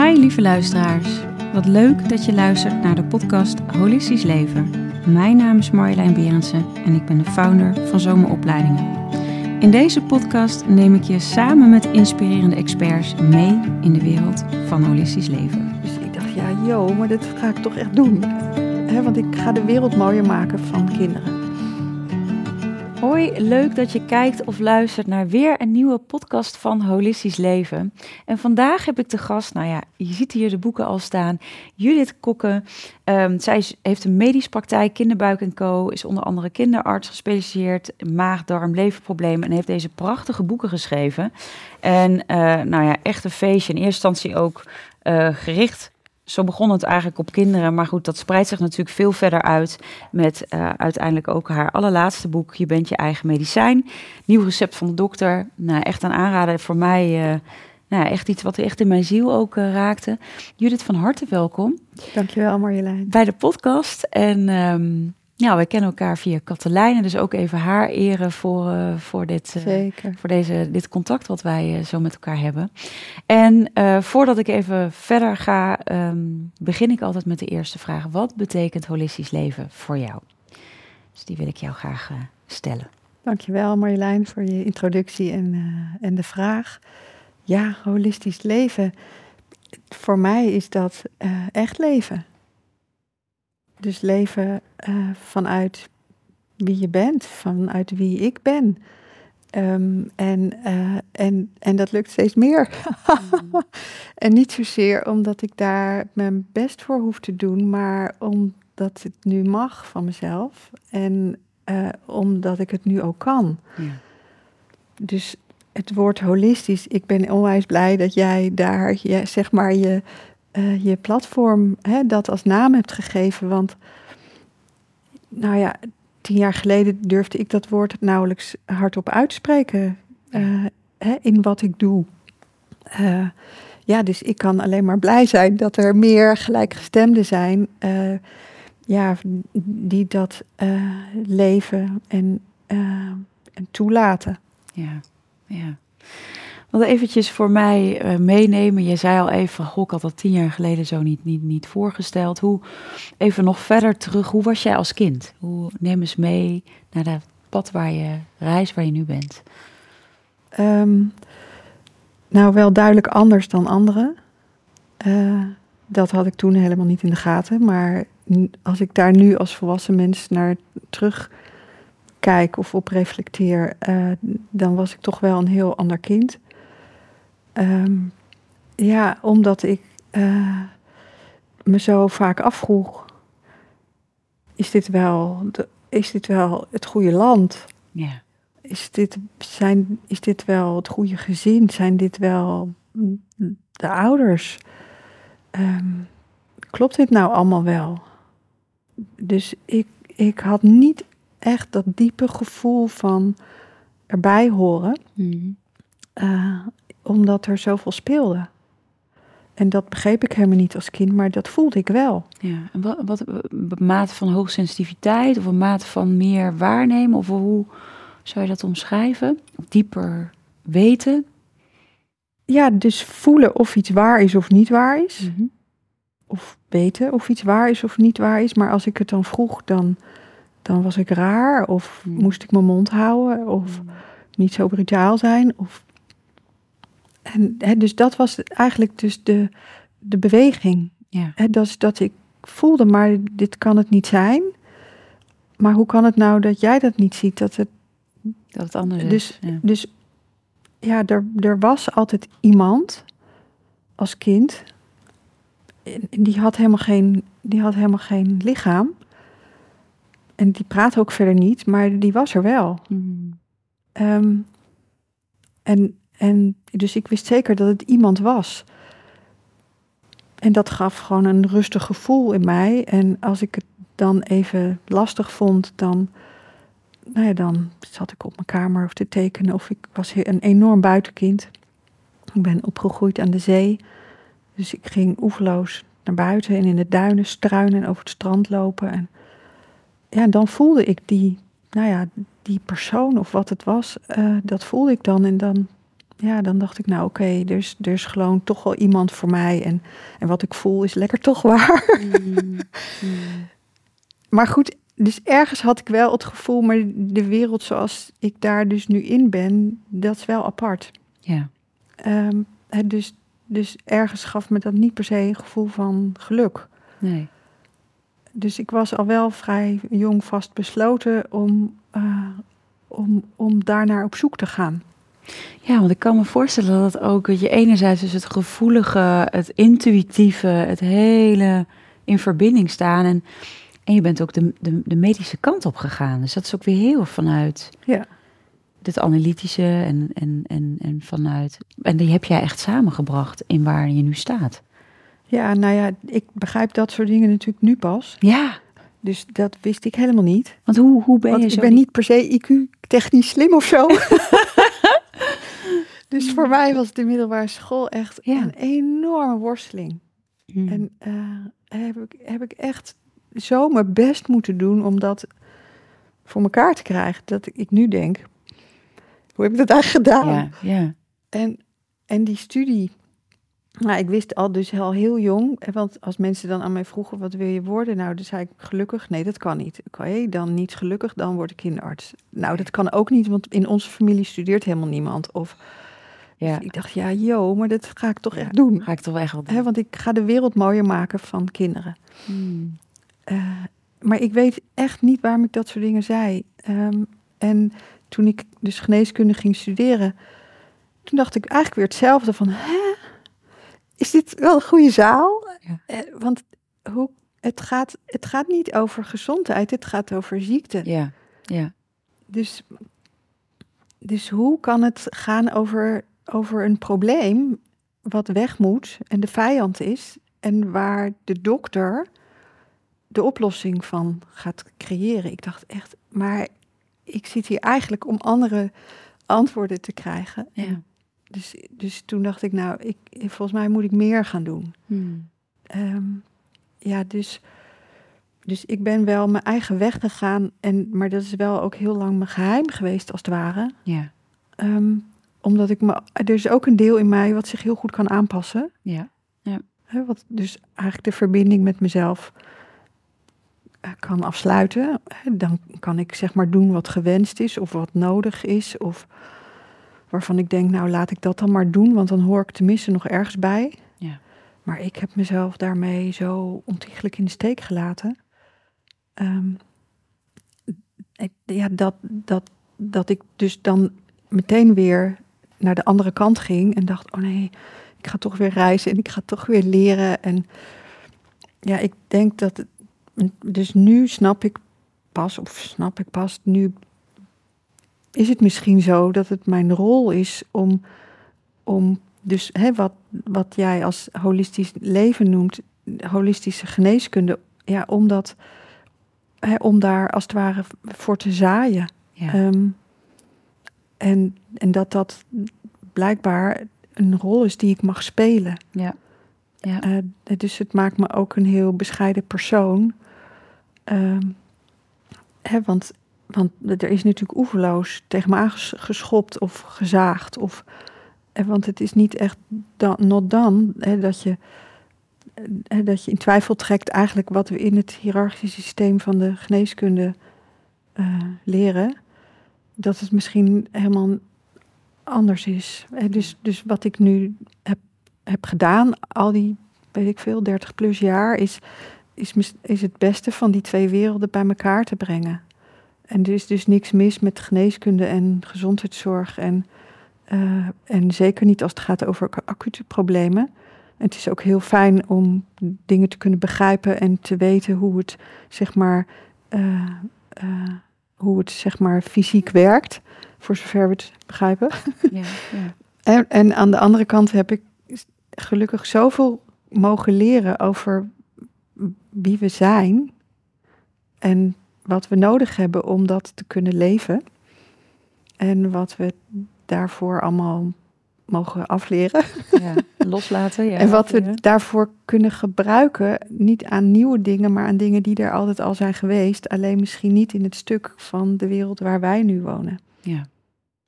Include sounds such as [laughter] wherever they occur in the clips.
Hi lieve luisteraars. Wat leuk dat je luistert naar de podcast Holistisch Leven. Mijn naam is Marjolein Berendsen en ik ben de founder van Zomeropleidingen. In deze podcast neem ik je samen met inspirerende experts mee in de wereld van holistisch leven. Dus ik dacht, ja, joh, maar dat ga ik toch echt doen. Hè, want ik ga de wereld mooier maken van kinderen. Hoi, leuk dat je kijkt of luistert naar weer een nieuwe podcast van Holistisch Leven. En vandaag heb ik de gast, nou ja, je ziet hier de boeken al staan, Judith Kokken. Ehm, zij heeft een medisch praktijk, kinderbuik en co, is onder andere kinderarts gespecialiseerd, in maag, darm, leverproblemen en heeft deze prachtige boeken geschreven. En eh, nou ja, echt een feestje. In eerste instantie ook eh, gericht zo begon het eigenlijk op kinderen. Maar goed, dat spreidt zich natuurlijk veel verder uit. Met eh, uiteindelijk ook haar allerlaatste boek. Je bent je eigen medicijn. Nieuw recept van de dokter. Nou, echt een aanrader voor mij. eh, nou, echt iets wat echt in mijn ziel ook eh, raakte. Judith, van harte welkom Dankjewel Marjolein. bij de podcast. En ehm ja, we kennen elkaar via Katelijne. Dus ook even haar eren voor, eh, voor dit, eh, voor deze, dit contact wat wij eh, zo met elkaar hebben. En voordat ik even verder ga, ehm, begin ik altijd met de eerste vraag. Wat betekent holistisch leven voor jou? Dus die wil ik jou graag stellen. Dankjewel Marjolein voor je introductie en, en de vraag. Ja, holistisch leven. Voor mij is dat echt leven. Dus leven eh, vanuit wie je bent, vanuit wie ik ben. Ehm, en, eh, en, en dat lukt steeds meer. [laughs] en niet zozeer omdat ik daar mijn best voor hoef te doen, maar omdat het nu mag van mezelf. En eh, omdat ik het nu ook kan. Ja. Dus het woord holistisch, ik ben onwijs blij dat jij daar je, zeg maar je, eh, je platform hè, dat als naam hebt gegeven. Want nou ja, tien jaar geleden durfde ik dat woord nauwelijks hardop uitspreken eh, hè, in wat ik doe. Eh, ja, dus ik kan alleen maar blij zijn dat er meer gelijkgestemden zijn. ja, die dat leven en, en toelaten. Ja, ja. Want eventjes voor mij eh, meenemen. Je zei al even, ik had dat tien jaar geleden zo niet, niet, niet voorgesteld. Hoe, even nog verder terug, hoe was jij als kind? Hoe, neem eens mee naar dat pad waar je, reis waar je nu bent. Ehm, nou, wel duidelijk anders dan anderen. Eh, dat had ik toen helemaal niet in de gaten. Maar als ik daar nu als volwassen mens naar terug kijk of op reflecteer, eh, dan was ik toch wel een heel ander kind. Ehm, ja, omdat ik eh, me zo vaak afvroeg: is dit wel, de, is dit wel het goede land? Ja, is dit, zijn, is dit wel het goede gezin? Zijn dit wel mm, de ouders? Ehm, klopt dit nou allemaal wel? Dus ik, ik had niet echt dat diepe gevoel van erbij horen, eh, omdat er zoveel speelde. En dat begreep ik helemaal niet als kind, maar dat voelde ik wel. ja. En wat, wat een mate van hoogsensitiviteit of een mate van meer waarnemen? Of hoe zou je dat omschrijven? Dieper weten? Ja, dus voelen of iets waar is of niet waar is. Mhm. of weten of iets waar is of niet waar is. Maar als ik het dan vroeg, dan, dan was ik raar. Of Hmm. moest ik mijn mond houden. Of niet zo brutaal zijn. Of... En, hè, dus dat was eigenlijk dus de, de beweging. Ja, Hè, dat, is dat ik voelde, maar dit kan het niet zijn. Maar hoe kan het nou dat jij dat niet ziet? Dat het, dat het anders Dus- is. Ja. dus ja, er, er was altijd iemand als kind. Die had, helemaal geen, die had helemaal geen lichaam. En die praatte ook verder niet, maar die was er wel. Mhm. Ehm, en, en dus ik wist zeker dat het iemand was. En dat gaf gewoon een rustig gevoel in mij. En als ik het dan even lastig vond, dan, nou ja, dan zat ik op mijn kamer of te tekenen. Of ik was een enorm buitenkind. Ik ben opgegroeid aan de zee. Dus ik ging oeverloos naar buiten en in de duinen struinen en over het strand lopen. En ja, dan voelde ik die, nou ja, die persoon of wat het was, eh, dat voelde ik dan. En dan ja, dan dacht ik, nou oké, okay, er, is, er is gewoon toch wel iemand voor mij. En, en wat ik voel is lekker toch waar. Mm. [laughs] maar goed, dus ergens had ik wel het gevoel, maar de wereld zoals ik daar dus nu in ben, dat is wel apart. Ja. Um, dus, dus ergens gaf me dat niet per se een gevoel van geluk. Nee. Dus ik was al wel vrij jong vastbesloten om, uh, om, om daarnaar op zoek te gaan. Ja, want ik kan me voorstellen dat ook dat je enerzijds dus het gevoelige, het intuïtieve, het hele in verbinding staan. En, en je bent ook de, de, de medische kant op gegaan. Dus dat is ook weer heel vanuit ja. het analytische en, en, en, en vanuit. En die heb jij echt samengebracht in waar je nu staat. Ja, nou ja, ik begrijp dat soort dingen natuurlijk nu pas. Ja. Dus dat wist ik helemaal niet. Want hoe, hoe ben je Want zo... ik ben niet per se IQ-technisch slim of zo. [laughs] dus voor mij was de middelbare school echt Ja. een enorme worsteling. En eh, heb, ik, heb ik echt zo mijn best moeten doen om dat voor elkaar te krijgen. Dat ik nu denk, hoe heb ik dat eigenlijk gedaan? ja, ja. En, en die studie, nou, ik wist al dus al heel jong, eh, want als mensen dan aan mij vroegen, wat wil je worden? Nou, dan zei ik gelukkig, nee, dat kan niet. Oké, dan niet gelukkig, dan word ik kinderarts. Nou, dat kan ook niet, want in onze familie studeert helemaal niemand. Of, ja. dus ik dacht, ja, joh, maar dat ga ik toch Ja, echt doen. Ga ik toch wel echt wel doen. Want ik ga de wereld mooier maken van kinderen. Hmm. Eh, maar ik weet echt niet waarom ik dat soort dingen zei. Ehm, en toen ik dus geneeskunde ging studeren, toen dacht ik eigenlijk weer hetzelfde van, hè? Is dit wel een goede zaal? Ja. Eh, want hoe, het, gaat, het gaat niet over gezondheid, het gaat over ziekte. Ja, ja. Dus, dus hoe kan het gaan over, over een probleem wat weg moet en de vijand is en waar de dokter de oplossing van gaat creëren? Ik dacht echt, maar ik zit hier eigenlijk om andere antwoorden te krijgen. ja. Dus, dus toen dacht ik, nou, ik, volgens mij moet ik meer gaan doen. Hmm. Ehm, ja, dus, dus ik ben wel mijn eigen weg gegaan. En, maar dat is wel ook heel lang mijn geheim geweest, als het ware. Ja, Ehm, omdat ik me. Er is ook een deel in mij wat zich heel goed kan aanpassen. ja. Hè, wat dus eigenlijk de verbinding met mezelf eh, kan afsluiten. Hè, Dan kan ik zeg maar doen wat gewenst is of wat nodig is. Of waarvan ik denk, nou laat ik dat dan maar doen, want dan hoor ik tenminste nog ergens bij. Ja. Maar ik heb mezelf daarmee zo ontiegelijk in de steek gelaten. Ehm, ik- ja, dat, dat, dat ik dus dan meteen weer naar de andere kant ging en dacht, oh nee, ik ga toch weer reizen en ik ga toch weer leren. En ja, ik denk dat, het- dus nu snap ik pas, of snap ik pas, nu is het misschien zo dat het mijn rol is om, om dus hè, wat, wat jij als holistisch leven noemt, holistische geneeskunde, ja, om, dat, hè, om daar als het ware voor te zaaien. Ja. Ehm, en, en dat dat blijkbaar een rol is die ik mag spelen. ja. Ja. Eh, dus het maakt me ook een heel bescheiden persoon. Ehm, hè, want, want er is natuurlijk oeverloos tegen me aangeschopt of gezaagd. Of, eh, want het is niet echt dan, not dan hè, dat, je, eh, dat je in twijfel trekt eigenlijk wat we in het hiërarchische systeem van de geneeskunde eh, leren. Dat het misschien helemaal anders is. Dus, dus wat ik nu heb heb gedaan, al die, weet ik veel, 30 plus jaar, is, is, is het beste van die twee werelden bij elkaar te brengen. En er is dus niks mis met geneeskunde en gezondheidszorg. En, eh, en zeker niet als het gaat over ac- acute problemen. En het is ook heel fijn om dingen te kunnen begrijpen en te weten hoe het, zeg maar, eh, eh, hoe het, zeg maar, fysiek werkt. Voor zover we het begrijpen. ja, ja. [laughs] En, en aan de andere kant heb ik gelukkig zoveel mogen leren over wie we zijn en wat we nodig hebben om dat te kunnen leven. En wat we daarvoor allemaal mogen afleren. ja. Loslaten. Ja. [laughs] en wat we daarvoor kunnen gebruiken, niet aan nieuwe dingen, maar aan dingen die er altijd al zijn geweest. Alleen misschien niet in het stuk van de wereld waar wij nu wonen. Ja.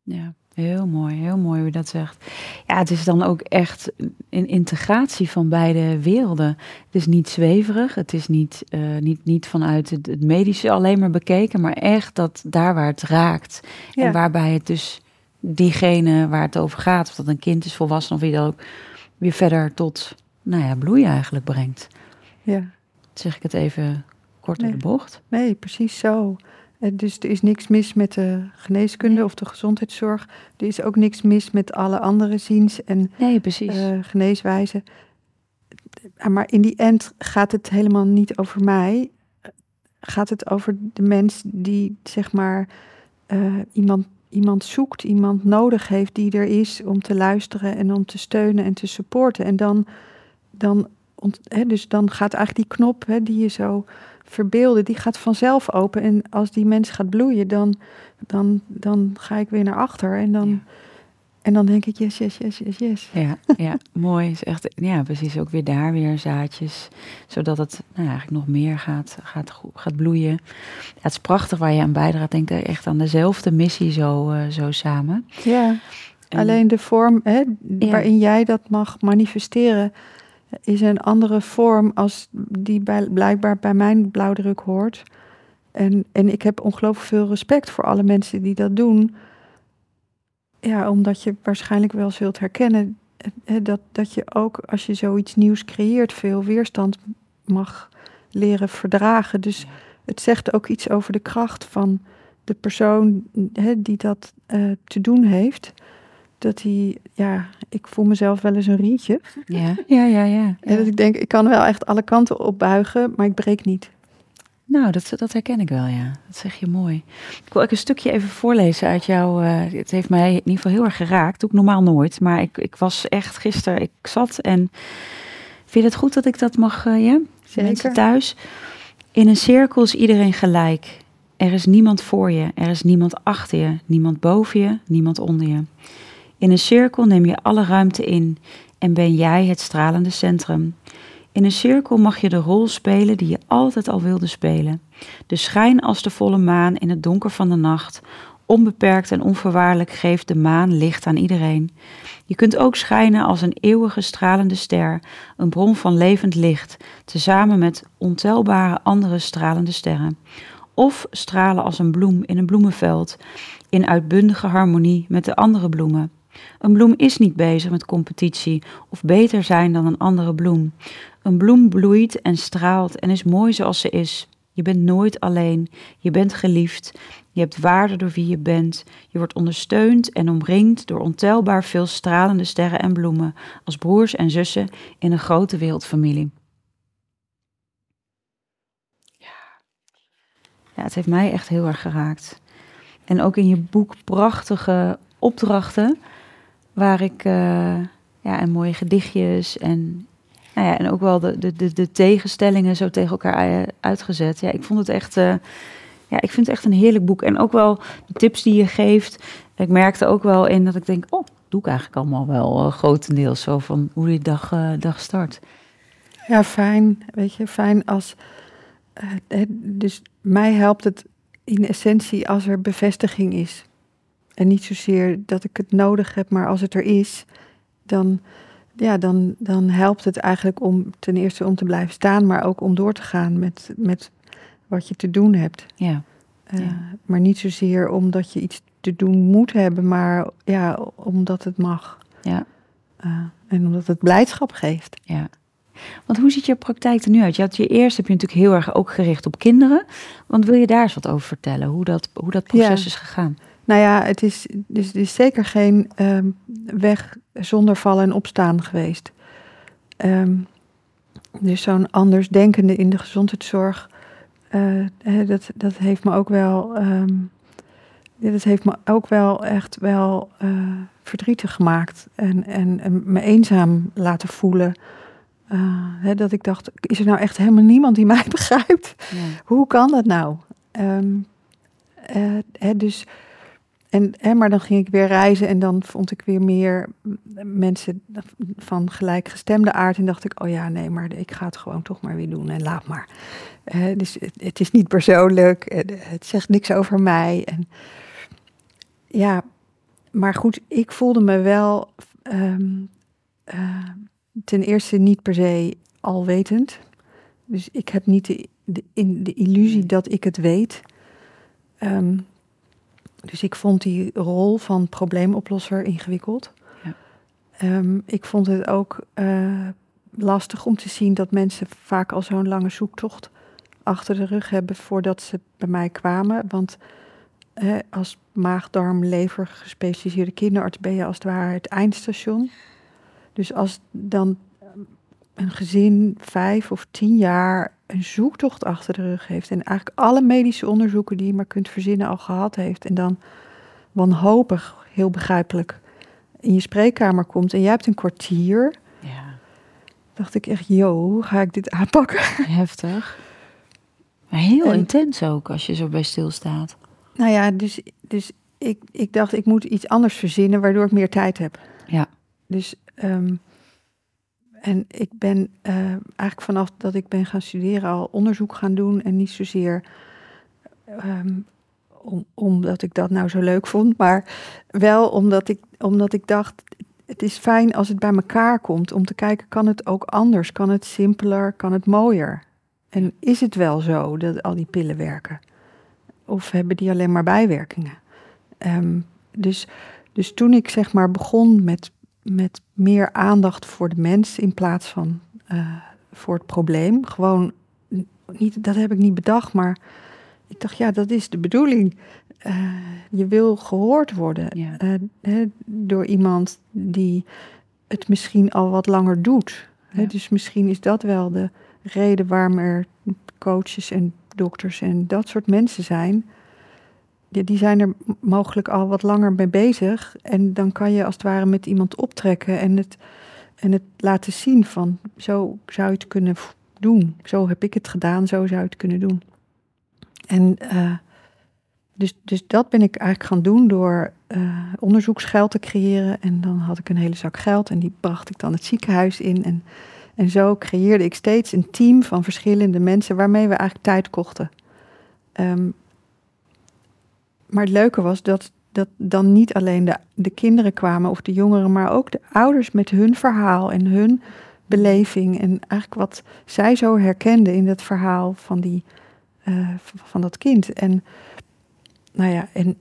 Ja. Heel mooi, heel mooi hoe je dat zegt. Ja, het is dan ook echt een integratie van beide werelden. Het is niet zweverig, het is niet, uh, niet, niet vanuit het, het, medische alleen maar bekeken, maar echt dat daar waar het raakt. En waarbij het dus diegene waar het over gaat, of dat een kind is, volwassen of wie dan ook, weer verder tot, nou ja, bloeien eigenlijk brengt. Ja. zeg ik het even kort in de bocht? Nee, precies zo. Eh, dus er is niks mis met de geneeskunde of de gezondheidszorg. Er is ook niks mis met alle andere ziens en nee, precies. Uh, geneeswijzen. Eh, maar in die end gaat het helemaal niet over mij. Gaat het over de mens die, zeg maar, uh, iemand, iemand zoekt, iemand nodig heeft die er is om te luisteren en om te steunen en te supporten. En dan, dan, dus dan gaat eigenlijk die knop die je zo verbeelden, die gaat vanzelf open. En als die mens gaat bloeien, dan, dan, dan ga ik weer naar achter. En dan, en dan denk ik, yes, yes, yes, yes, yes. Ja, ja mooi. Is echt, ja, precies. Ook weer daar weer zaadjes. Zodat het nou, eigenlijk nog meer gaat, gaat, gaat bloeien. Ja, het is prachtig waar je aan bijdraagt. Denk ik echt aan dezelfde missie zo, uh, zo samen. Ja, alleen de vorm hè, waarin jij dat mag manifesteren is een andere vorm als die bij, blijkbaar bij mijn blauwdruk hoort. En, en ik heb ongelooflijk veel respect voor alle mensen die dat doen. Ja, omdat je waarschijnlijk wel zult herkennen dat, dat je ook als je zoiets nieuws creëert, veel weerstand mag leren verdragen. Dus het zegt ook iets over de kracht van de persoon die dat uh, te doen heeft dat hij, ja, ik voel mezelf wel eens een rietje. [laughs] Ja, ja, ja. ja, En dat ik denk, ik kan wel echt alle kanten opbuigen, maar ik breek niet. Nou, dat, dat herken ik wel, ja. Dat zeg je mooi. Ik wil ook een stukje even voorlezen uit jou. Uh, het heeft mij in ieder geval heel erg geraakt. Doe ik normaal nooit. Maar ik, ik was echt gisteren, ik zat en... Vind je het goed dat ik dat mag, uh, ja? Zeker. Mensen thuis. In een cirkel is iedereen gelijk. Er is niemand voor je, er is niemand achter je, niemand boven je, niemand onder je. In een cirkel neem je alle ruimte in en ben jij het stralende centrum. In een cirkel mag je de rol spelen die je altijd al wilde spelen. De schijn als de volle maan in het donker van de nacht. Onbeperkt en onvoorwaardelijk geeft de maan licht aan iedereen. Je kunt ook schijnen als een eeuwige stralende ster, een bron van levend licht, tezamen met ontelbare andere stralende sterren. Of stralen als een bloem in een bloemenveld, in uitbundige harmonie met de andere bloemen. Een bloem is niet bezig met competitie of beter zijn dan een andere bloem. Een bloem bloeit en straalt en is mooi zoals ze is. Je bent nooit alleen. Je bent geliefd. Je hebt waarde door wie je bent. Je wordt ondersteund en omringd door ontelbaar veel stralende sterren en bloemen, als broers en zussen in een grote wereldfamilie. Ja. het heeft mij echt heel erg geraakt. En ook in je boek prachtige opdrachten Waar ik, uh, ja, en mooie gedichtjes en, nou ja, en ook wel de, de, de, tegenstellingen zo tegen elkaar uitgezet. Ja, ik vond het echt, uh, ja, ik vind het echt een heerlijk boek. En ook wel de tips die je geeft. Ik merkte ook wel in dat ik denk, oh, doe ik eigenlijk allemaal wel uh, grotendeels zo van hoe die dag, dag start. Ja, fijn. Weet je, fijn als. dus mij helpt het in essentie als er bevestiging is. En niet zozeer dat ik het nodig heb, maar als het er is, dan, ja, dan, dan helpt het eigenlijk om ten eerste om te blijven staan, maar ook om door te gaan met, met wat je te doen hebt. Ja. Uh, Maar niet zozeer omdat je iets te doen moet hebben, maar ja, omdat het mag. Ja. Uh, en omdat het blijdschap geeft. Ja. Want hoe ziet je praktijk er nu uit? Je had je eerst heb je natuurlijk heel erg ook gericht op kinderen. Want wil je daar eens wat over vertellen? Hoe dat, hoe dat proces ja. is gegaan? Nou ja, het is, dus, het is zeker geen um, weg zonder vallen en opstaan geweest. Um, dus zo'n andersdenkende in de gezondheidszorg, uh, dat, dat heeft me ook wel, um, dat heeft me ook wel echt wel uh, verdrietig gemaakt en, en, en, me eenzaam laten voelen. Uh, hè, dat ik dacht, is er nou echt helemaal niemand die [laughs] mij begrijpt? Hoe kan dat nou? Hè, dus en, hè, maar dan ging ik weer reizen en dan vond ik weer meer mensen van gelijkgestemde aard. En dacht ik, oh ja, nee, maar ik ga het gewoon toch maar weer doen en laat maar. Uh, dus het, het, is niet persoonlijk, het, het zegt niks over mij. En ja, maar goed, ik voelde me wel ehm, eh, ten eerste niet per se alwetend. Dus ik heb niet de, de, in de illusie dat ik het weet. Ehm, dus ik vond die rol van probleemoplosser ingewikkeld. Ja. Ehm, ik vond het ook uh, lastig om te zien dat mensen vaak al zo'n lange zoektocht achter de rug hebben voordat ze bij mij kwamen. Want hè, als maag-darm, lever gespecialiseerde kinderarts ben je als het ware het eindstation. Dus als dan een gezin vijf of tien jaar een zoektocht achter de rug heeft en eigenlijk alle medische onderzoeken die je maar kunt verzinnen al gehad heeft en dan wanhopig, heel begrijpelijk, in je spreekkamer komt en jij hebt een kwartier, ja. dacht ik echt, yo, ga ik dit aanpakken? [laughs] Heftig. Maar heel intens ook, als je zo bij stilstaat. Nou ja, dus, dus ik, ik dacht, ik moet iets anders verzinnen, waardoor ik meer tijd heb. Ja. Dus, um, en ik ben uh, eigenlijk vanaf dat ik ben gaan studeren al onderzoek gaan doen en niet zozeer um, om, omdat ik dat nou zo leuk vond, maar wel omdat ik, omdat ik dacht, het is fijn als het bij elkaar komt om te kijken, kan het ook anders? Kan het simpeler? Kan het mooier? En is het wel zo dat al die pillen werken? Of hebben die alleen maar bijwerkingen? Um, dus, dus toen ik zeg maar begon met, met meer aandacht voor de mens in plaats van uh, voor het probleem, gewoon niet, dat heb ik niet bedacht, maar ik dacht, ja, dat is de bedoeling. Uh, je wil gehoord worden ja. uh, door iemand die het misschien al wat langer doet. Ja. Dus misschien is dat wel de reden waarom er coaches en dokters en dat soort mensen zijn. Die, zijn er mogelijk al wat langer mee bezig. En dan kan je als het ware met iemand optrekken en het, en het laten zien van zo zou je het kunnen doen. Zo heb ik het gedaan, zo zou je het kunnen doen. En uh, dus, dus dat ben ik eigenlijk gaan doen door uh, onderzoeksgeld te creëren. En dan had ik een hele zak geld en die bracht ik dan het ziekenhuis in. En en zo creëerde ik steeds een team van verschillende mensen waarmee we eigenlijk tijd kochten. Um, maar het leuke was dat, dat dan niet alleen de, de kinderen kwamen of de jongeren, maar ook de ouders met hun verhaal en hun beleving. En eigenlijk wat zij zo herkenden in het verhaal van, die, uh, van dat kind. En nou ja, en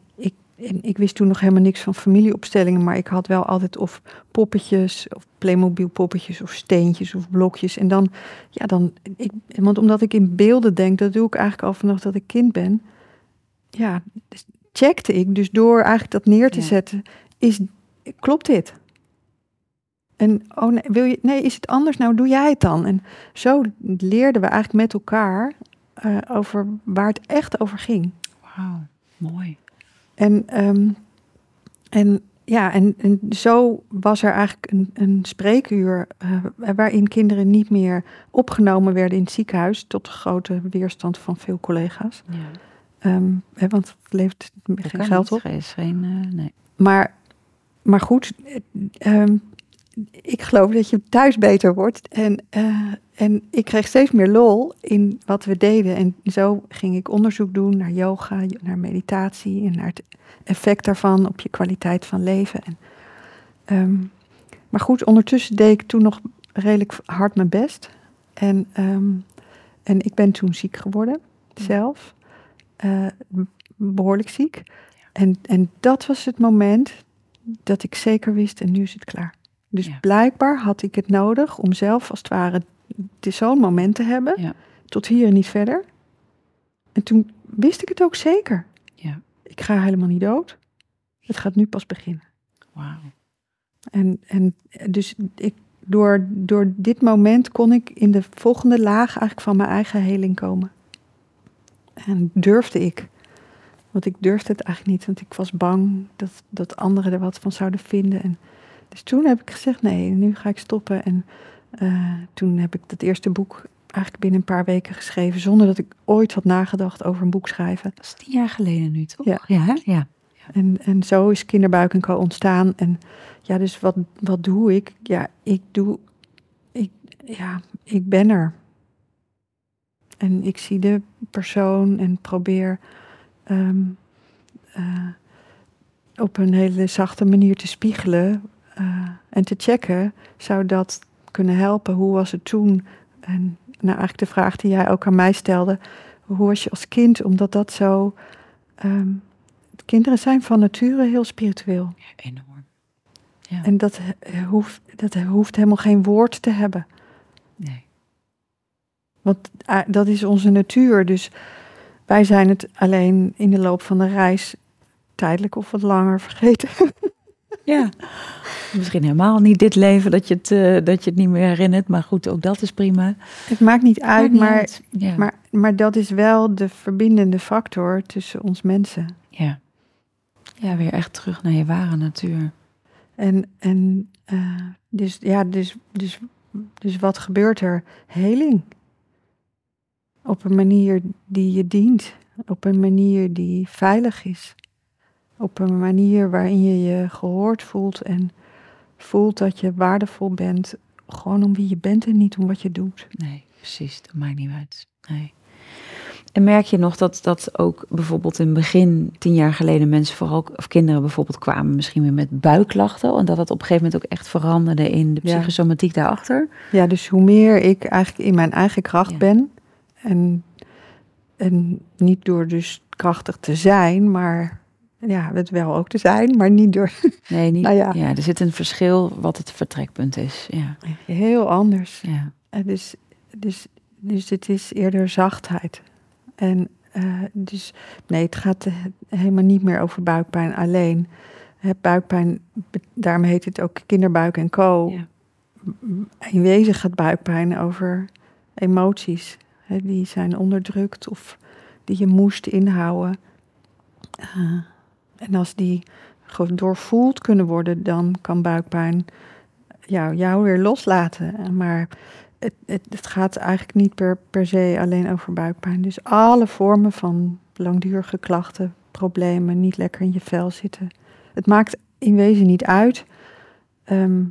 en ik wist toen nog helemaal niks van familieopstellingen, maar ik had wel altijd of poppetjes, of Playmobil poppetjes, of steentjes, of blokjes. En dan, ja, dan, ik, want omdat ik in beelden denk, dat doe ik eigenlijk al vanaf dat ik kind ben. Ja, dus checkte ik, dus door eigenlijk dat neer te zetten, is, klopt dit? En oh nee, wil je, nee, is het anders? Nou, doe jij het dan? En zo leerden we eigenlijk met elkaar uh, over waar het echt over ging. Wauw, mooi. En, um, en ja, en, en, zo was er eigenlijk een, een spreekuur uh, waarin kinderen niet meer opgenomen werden in het ziekenhuis, tot grote weerstand van veel collega's. Ja. Um, hè, want het levert geen geld op. Is geen, uh, nee. Maar, maar goed, um, ik geloof dat je thuis beter wordt. En, uh, en ik kreeg steeds meer lol in wat we deden. En zo ging ik onderzoek doen naar yoga, naar meditatie en naar het effect daarvan op je kwaliteit van leven. En, um, maar goed, ondertussen deed ik toen nog redelijk hard mijn best. En, um, en ik ben toen ziek geworden, zelf. Uh, behoorlijk ziek. En, en dat was het moment dat ik zeker wist, en nu is het klaar. Dus blijkbaar had ik het nodig om zelf als het ware zo'n moment te hebben. Ja. Tot hier en niet verder. En toen wist ik het ook zeker. Ja. Ik ga helemaal niet dood. Het gaat nu pas beginnen. Wauw. En, en dus ik, door, door dit moment kon ik in de volgende laag eigenlijk van mijn eigen heling komen. En durfde ik. Want ik durfde het eigenlijk niet, want ik was bang dat, dat anderen er wat van zouden vinden. En dus toen heb ik gezegd, nee, nu ga ik stoppen. En uh, toen heb ik dat eerste boek eigenlijk binnen een paar weken geschreven, zonder dat ik ooit had nagedacht over een boek schrijven. Dat is tien jaar geleden nu, toch? Ja. Ja, ja. En, en zo is Kinderbuik en Co ontstaan. En ja, dus wat, wat doe ik? Ja, ik doe, ik, ja, ik ben er. En ik zie de persoon en probeer um, uh, op een hele zachte manier te spiegelen eh, en te checken, zou dat kunnen helpen. Hoe was het toen? En nou, eigenlijk de vraag die jij ook aan mij stelde, hoe was je als kind? Omdat dat zo. ehm, kinderen zijn van nature heel spiritueel. Ja, enorm. En dat, eh, hoeft, dat hoeft helemaal geen woord te hebben. Want eh, dat is onze natuur. Dus wij zijn het alleen in de loop van de reis tijdelijk of wat langer vergeten. [laughs] Ja. Misschien helemaal niet dit leven dat je, het, eh, dat je het niet meer herinnert. Maar goed, ook dat is prima. Het maakt niet uit, Maakt niet maar, uit. Ja. maar, maar dat is wel de verbindende factor tussen ons mensen. ja. ja, weer echt terug naar je ware natuur. En, en eh, dus, ja, dus, dus, dus wat gebeurt er? Heling. Op een manier die je dient. Op een manier die veilig is. Op een manier waarin je je gehoord voelt en voelt dat je waardevol bent. Gewoon om wie je bent en niet om wat je doet. Nee, precies. Dat maakt niet uit. Nee. En merk je nog dat, dat ook bijvoorbeeld in het begin, tien jaar geleden, mensen vooral, of kinderen bijvoorbeeld, kwamen misschien weer met buikklachten. En dat het op een gegeven moment ook echt veranderde in de Ja. psychosomatiek daarachter. Ja, dus hoe meer ik eigenlijk in mijn eigen kracht Ja. ben. En, en niet door dus krachtig te zijn, maar ja, het wel ook te zijn, maar niet door [laughs] Nee, niet. Nou ja. ja. er zit een verschil wat het vertrekpunt is. Ja. heel anders. ja. En dus, dus, dus het is eerder zachtheid. En eh, dus nee, het gaat eh, helemaal niet meer over buikpijn alleen. Buikpijn, daarom heet het ook kinderbuik en co. Ja. In wezen gaat buikpijn over emoties. Die zijn onderdrukt of die je moest inhouden. Eh, en als die doorvoeld kunnen worden, dan kan buikpijn jou, jou weer loslaten. Maar het, het, het gaat eigenlijk niet per, per se alleen over buikpijn. Dus alle vormen van langdurige klachten, problemen, niet lekker in je vel zitten. Het maakt in wezen niet uit. Ehm,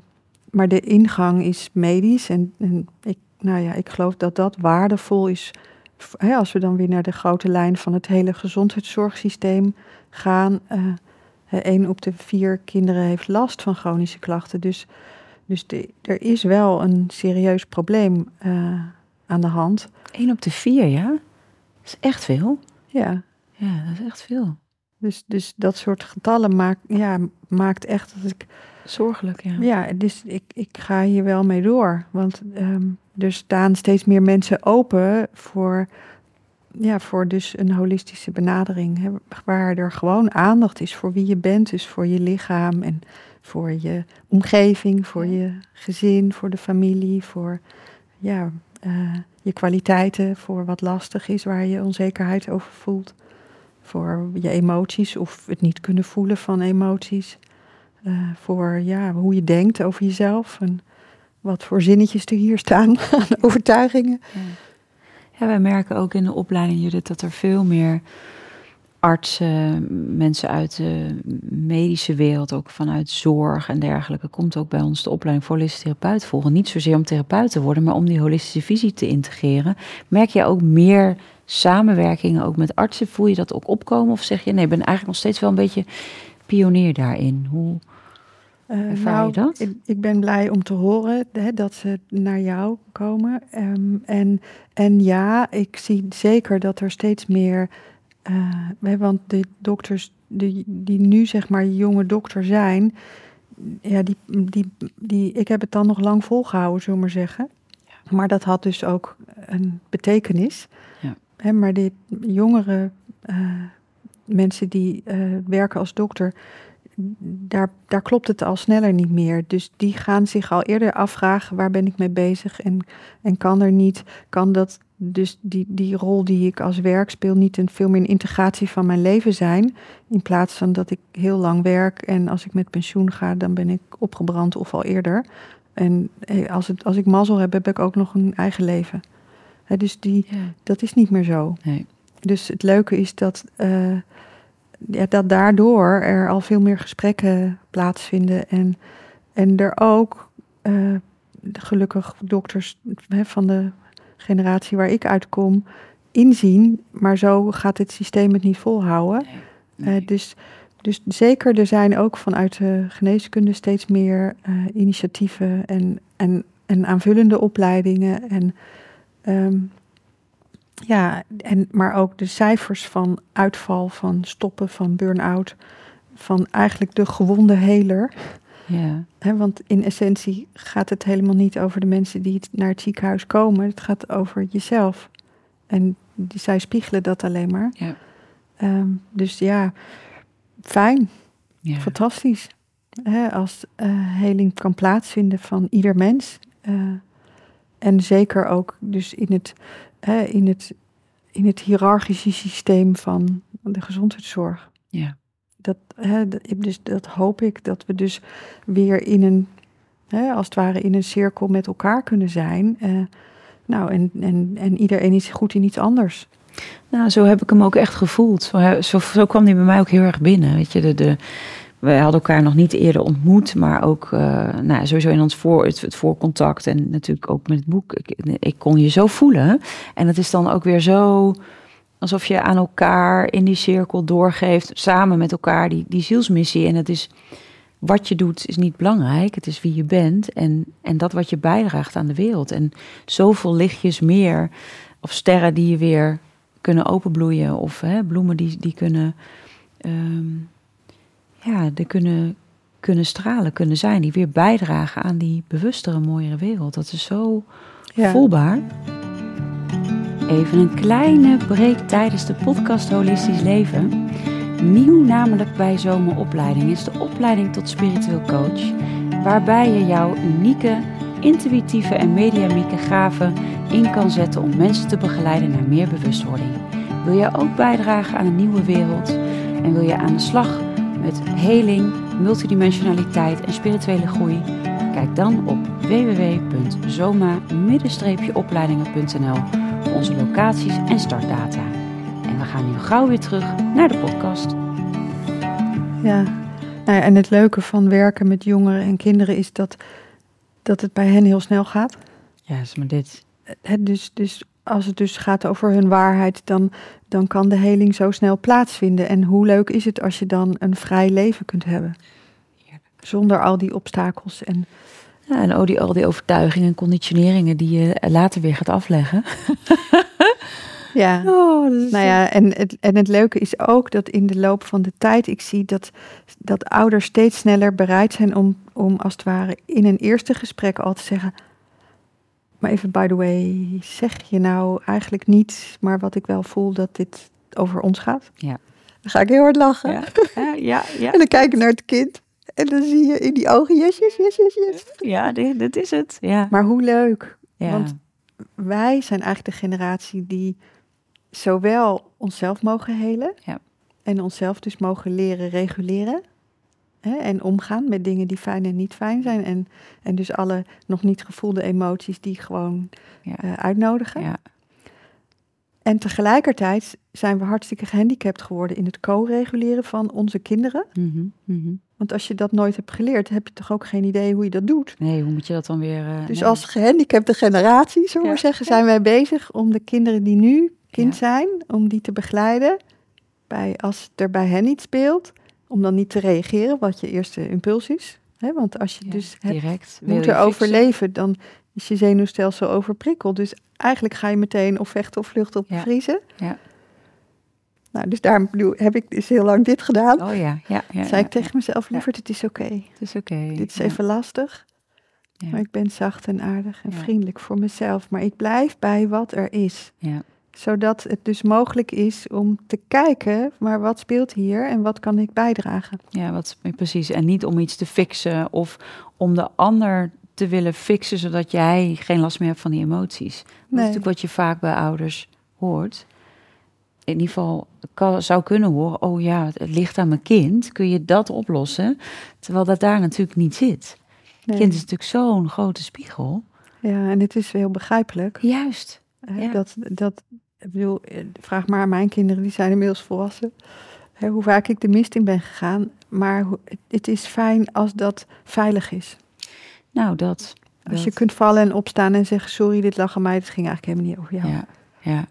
maar de ingang is medisch. En, en ik, nou ja, ik geloof dat dat waardevol is. Hè, als we dan weer naar de grote lijn van het hele gezondheidszorgsysteem gaan. eh Eén op de vier kinderen heeft last van chronische klachten. Dus, dus de- er is wel een serieus probleem eh, aan de hand. Eén op de vier, ja? Dat is echt veel. Ja, Ja, dat is echt veel. dus, dus dat soort getallen maakt, ja, maakt echt dat ik Zorgelijk, ja. Ja, dus ik, ik ga hier wel mee door. Want ehm, er staan steeds meer mensen open voor, ja, voor dus een holistische benadering. Hè, waar er gewoon aandacht is voor wie je bent. Dus voor je lichaam en voor je omgeving, voor je gezin, voor de familie, voor ja, eh, je kwaliteiten, voor wat lastig is, waar je onzekerheid over voelt. Voor je emoties of het niet kunnen voelen van emoties. Eh, voor ja, hoe je denkt over jezelf en wat voor zinnetjes er hier staan [laughs] aan overtuigingen. Ja. Wij merken ook in de opleiding, Judith, dat er veel meer artsen, mensen uit de medische wereld, ook vanuit zorg en dergelijke, komt ook bij ons de opleiding voor holistische therapeut volgen. Niet zozeer om therapeut te worden, maar om die holistische visie te integreren. Merk je ook meer samenwerkingen ook met artsen? Voel je dat ook opkomen? Of zeg je, nee, ik ben eigenlijk nog steeds wel een beetje pionier daarin? Hoe, Eh, Ervaar je dat? Ik, ik ben blij om te horen hè, dat ze naar jou komen. Ehm, en, en ja, ik zie zeker dat er steeds meer. hè, want de dokters die, die nu zeg maar jonge dokter zijn. Ja, die, die, die, ik heb het dan nog lang volgehouden, zullen we maar zeggen. Maar dat had dus ook een betekenis. Ja. Hè, maar de jongere eh, mensen die werken als dokter, daar, daar klopt het al sneller niet meer. Dus die gaan zich al eerder afvragen waar ben ik mee bezig en, en kan er niet, kan dat dus die, die rol die ik als werk speel niet een veel meer een integratie van mijn leven zijn. In plaats van dat ik heel lang werk en als ik met pensioen ga, dan ben ik opgebrand of al eerder. En eh, als, het, als ik mazzel heb, heb ik ook nog een eigen leven. Dus die, ja, dat is niet meer zo. nee. Dus het leuke is dat, eh, ja, dat daardoor er al veel meer gesprekken plaatsvinden. En, en er ook eh, gelukkig dokters hè, van de generatie waar ik uitkom inzien. Maar zo gaat het systeem het niet volhouden. nee. Eh, dus, dus zeker, er zijn ook vanuit de geneeskunde steeds meer eh, initiatieven en, en, en aanvullende opleidingen. En, ehm, ja, en, maar ook de cijfers van uitval, van stoppen, van burn-out, van eigenlijk de gewonde heler. Ja. want in essentie gaat het helemaal niet over de mensen die naar het ziekenhuis komen. Het gaat over jezelf. En die, zij spiegelen dat alleen maar. Ja. Ehm, dus ja, fijn. Ja. Fantastisch. als uh, heling kan plaatsvinden van ieder mens. Uh, en zeker ook dus in het, in het, in het hiërarchische systeem van de gezondheidszorg. Ja. Dat, dus dat hoop ik dat we dus weer in een, als het ware in een cirkel met elkaar kunnen zijn. Uh, nou, en, en, en iedereen is goed in iets anders. Nou, zo heb ik hem ook echt gevoeld. Zo, zo, zo kwam hij bij mij ook heel erg binnen. Weet je, de, de, we hadden elkaar nog niet eerder ontmoet, maar ook uh, nou, sowieso in ons voor, het, voorcontact en natuurlijk ook met het boek. Ik, kon je zo voelen. En het is dan ook weer zo alsof je aan elkaar in die cirkel doorgeeft, samen met elkaar, die, die zielsmissie. En het is wat je doet, is niet belangrijk. Het is wie je bent en, en dat wat je bijdraagt aan de wereld. En zoveel lichtjes meer, of sterren die je weer kunnen openbloeien, of hè, bloemen die, die kunnen. Um, ja, die kunnen, kunnen stralen, kunnen zijn, die weer bijdragen aan die bewustere, mooiere wereld. Dat is zo ja. voelbaar. Even een kleine break tijdens de podcast Holistisch Leven. Nieuw namelijk bij Zomeropleiding is de opleiding tot spiritueel coach, waarbij je jouw unieke, intuïtieve en mediamieke gaven in kan zetten om mensen te begeleiden naar meer bewustwording. Wil je ook bijdragen aan een nieuwe wereld en wil je aan de slag met heling, multidimensionaliteit en spirituele groei? Kijk dan op www.zoma-opleidingen.nl voor onze locaties en startdata. En we gaan nu gauw weer terug naar de podcast. Ja, nou ja en het leuke van werken met jongeren en kinderen is dat, dat het bij hen heel snel gaat. Ja, is maar dit. Het dus, dus als het dus gaat over hun waarheid, dan, dan kan de heling zo snel plaatsvinden. En hoe leuk is het als je dan een vrij leven kunt hebben? Zonder al die obstakels en... Ja, en al die, al die overtuigingen en conditioneringen die je later weer gaat afleggen. [laughs] ja, oh, nou ja, en het, en het leuke is ook dat in de loop van de tijd ik zie dat, dat ouders steeds sneller bereid zijn om, om als het ware in een eerste gesprek al te zeggen maar even by the way, zeg je nou eigenlijk niet, maar wat ik wel voel dat dit over ons gaat? Ja. Dan ga ik heel hard lachen. [laughs] Ja, ja, ja. en dan kijk ik naar het kind. En dan zie je in die ogen, yes, yes, yes, yes, yes. Ja, dit, dit is het. Ja. Maar hoe leuk. Ja. Want wij zijn eigenlijk de generatie die zowel onszelf mogen helen. Ja. En onszelf dus mogen leren reguleren. Hè, en omgaan met dingen die fijn en niet fijn zijn. En, en dus alle nog niet gevoelde emoties die gewoon uh, uitnodigen. Ja. En tegelijkertijd zijn we hartstikke gehandicapt geworden in het co-reguleren van onze kinderen. Mm -hmm, Want als je dat nooit hebt geleerd, heb je toch ook geen idee hoe je dat doet. Nee, hoe moet je dat dan weer... Uh, dus als gehandicapte generatie, zullen we zeggen, zijn wij bezig om de kinderen die nu kind zijn, om die te begeleiden. Bij, als er bij hen iets speelt, om dan niet te reageren wat je eerste impuls is. Hè? Want als je dus direct moet er overleven, dan is je zenuwstelsel overprikkeld. Dus eigenlijk ga je meteen of vechten of vluchten of ja. bevriezen. Ja. Nou, dus daar heb ik dus heel lang dit gedaan. Oh ja, ja. ja zei ik tegen mezelf, liever, het is oké. Het is oké. Dit is even lastig. Maar ik ben zacht en aardig en vriendelijk voor mezelf. Maar ik blijf bij wat er is. Ja zodat het dus mogelijk is om te kijken, maar wat speelt hier en wat kan ik bijdragen? Ja, wat, precies. En niet om iets te fixen of om de ander te willen fixen, zodat jij geen last meer hebt van die emoties. Dat is natuurlijk wat je vaak bij ouders hoort. In ieder geval kan, zou kunnen horen, oh ja, het ligt aan mijn kind. Kun je dat oplossen? Terwijl dat daar natuurlijk niet zit. Het kind is natuurlijk zo'n grote spiegel. Ja, en het is heel begrijpelijk. Juist. Ja. Dat, dat, ik bedoel, eh, vraag maar aan mijn kinderen, die zijn inmiddels volwassen. Hè, hoe vaak ik de mist in ben gegaan. Maar het is fijn als dat veilig is. Nou, dat. Als je kunt vallen en opstaan en zeggen: Sorry, dit lag aan mij, het ging eigenlijk helemaal niet over jou. Ja, ja.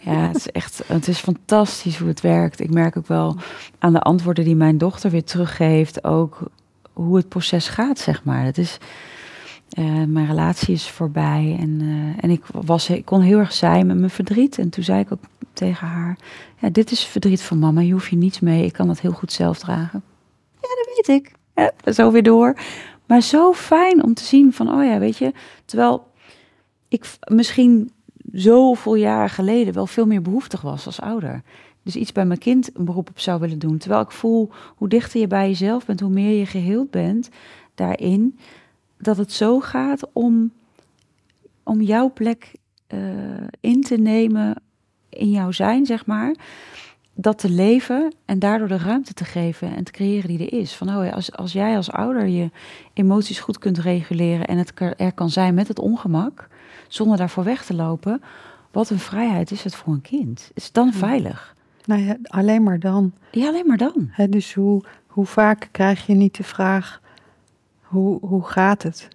Ja, het is echt, het is fantastisch hoe het werkt. Ik merk ook wel aan de antwoorden die mijn dochter weer teruggeeft, ook hoe het proces gaat, zeg maar. Het is, eh, mijn relatie is voorbij en, uh, en ik, was, ik kon heel erg zijn met mijn verdriet. En toen zei ik ook tegen haar, ja, dit is verdriet van mama, je hoeft je niets mee, ik kan dat heel goed zelf dragen. Ja, dat weet ik. Zo weer door. Maar zo fijn om te zien van, oh ja, weet je, terwijl ik misschien zoveel jaren geleden wel veel meer behoeftig was als ouder. Dus iets bij mijn kind een beroep op zou willen doen. Terwijl ik voel hoe dichter je bij jezelf bent, hoe meer je geheeld bent daarin. Dat het zo gaat om, om jouw plek uh, in te nemen in jouw zijn, zeg maar. Dat te leven en daardoor de ruimte te geven en te creëren die er is. Van oh als, als jij als ouder je emoties goed kunt reguleren en het er kan zijn met het ongemak, zonder daarvoor weg te lopen. Wat een vrijheid is het voor een kind. Is het dan veilig? Nou ja, alleen maar dan. Ja, alleen maar dan. dus hoe, hoe vaak krijg je niet de vraag, hoe, hoe gaat het?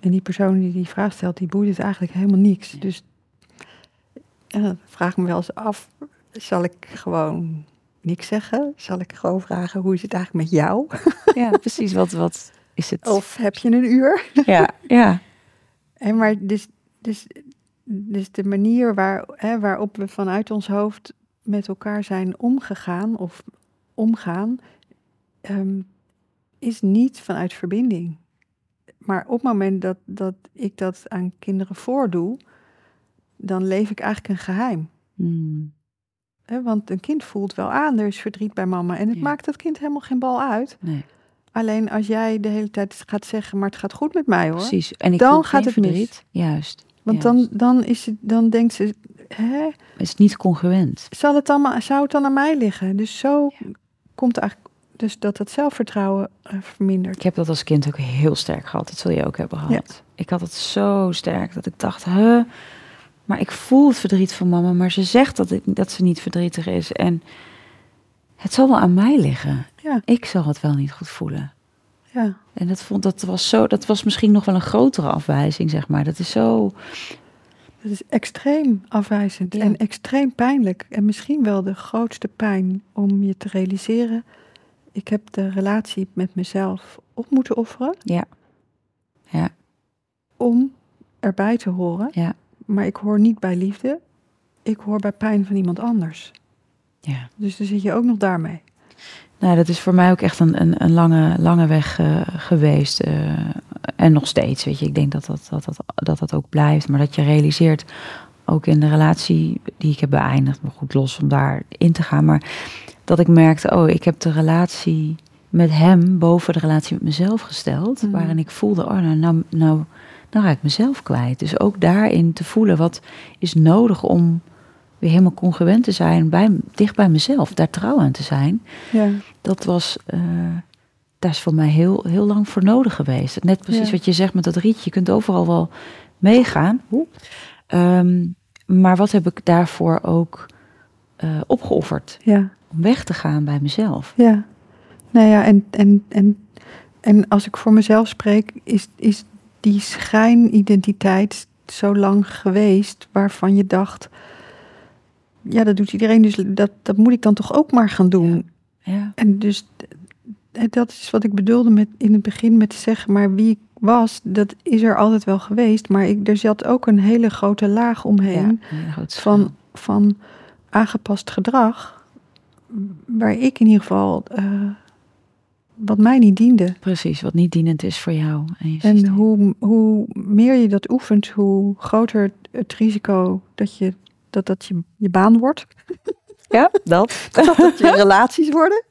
En die persoon die die vraag stelt, die boeit het eigenlijk helemaal niks. Dus ja, vraag me wel eens af, zal ik gewoon niks zeggen? Zal ik gewoon vragen, hoe is het eigenlijk met jou? [laughs] Ja, precies. Wat, wat is het? Of heb je een uur? Ja, ja. [laughs] En maar dus, dus, dus de manier waar, hè, waarop we vanuit ons hoofd met elkaar zijn omgegaan of omgaan, ehm, is niet vanuit verbinding. Maar op het moment dat, dat ik dat aan kinderen voordoe, dan leef ik eigenlijk een geheim. Hmm. want een kind voelt wel aan, er is verdriet bij mama. En het maakt dat kind helemaal geen bal uit. Nee. Alleen als jij de hele tijd gaat zeggen, maar het gaat goed met mij hoor. Precies. En ik dan gaat het verdriet. mis. Juist. Want juist. Dan, dan, is het, dan denkt ze, hè, is het niet congruent. Zal het dan, zou het dan aan mij liggen? Dus zo komt eigenlijk dus dat het zelfvertrouwen uh, vermindert. Ik heb dat als kind ook heel sterk gehad. Dat zul je ook hebben gehad. Ik had het zo sterk dat ik dacht, huh, maar ik voel het verdriet van mama, maar ze zegt dat, ik, dat ze niet verdrietig is. En het zal wel aan mij liggen. Ja. Ik zal het wel niet goed voelen. Ja. En dat, vond, dat, was zo, dat was misschien nog wel een grotere afwijzing, zeg maar. Dat is zo. Dat is extreem afwijzend en extreem pijnlijk. En misschien wel de grootste pijn om je te realiseren. Ik heb de relatie met mezelf op moeten offeren. Ja. Ja. Om erbij te horen. Ja. Maar ik hoor niet bij liefde. Ik hoor bij pijn van iemand anders. Ja. Dus dan zit je ook nog daarmee. Nou, dat is voor mij ook echt een, een, een lange, lange weg uh, geweest. Uh, en nog steeds, weet je. Ik denk dat dat, dat, dat, dat dat ook blijft. Maar dat je realiseert, ook in de relatie die ik heb beëindigd, maar goed los om daar in te gaan. Maar dat ik merkte, oh, ik heb de relatie met hem boven de relatie met mezelf gesteld. Mm. Waarin ik voelde, oh, nou, nou, nou, nou raak ik mezelf kwijt. Dus ook daarin te voelen, wat is nodig om weer helemaal congruent te zijn, bij, dicht bij mezelf, daar trouw aan te zijn. Ja. Dat was, uh, daar is voor mij heel, heel lang voor nodig geweest. Net precies Ja. wat je zegt met dat rietje, je kunt overal wel meegaan. Um, maar wat heb ik daarvoor ook uh, opgeofferd? Ja. Om weg te gaan bij mezelf. Ja. Nou ja, en, en, en, en als ik voor mezelf spreek, is, is die schijnidentiteit zo lang geweest waarvan je dacht, ja, dat doet iedereen, dus dat, dat moet ik dan toch ook maar gaan doen. Ja. Ja. En dus dat is wat ik bedoelde met in het begin met te zeggen, maar wie ik was, dat is er altijd wel geweest, maar ik, er zat ook een hele grote laag omheen ja, van, van aangepast gedrag, waar ik in ieder geval uh, wat mij niet diende. Precies, wat niet dienend is voor jou. En, en hoe, hoe meer je dat oefent, hoe groter het risico dat je dat, dat je, je baan wordt. [laughs] Ja, dat. [laughs] dat het je relaties worden.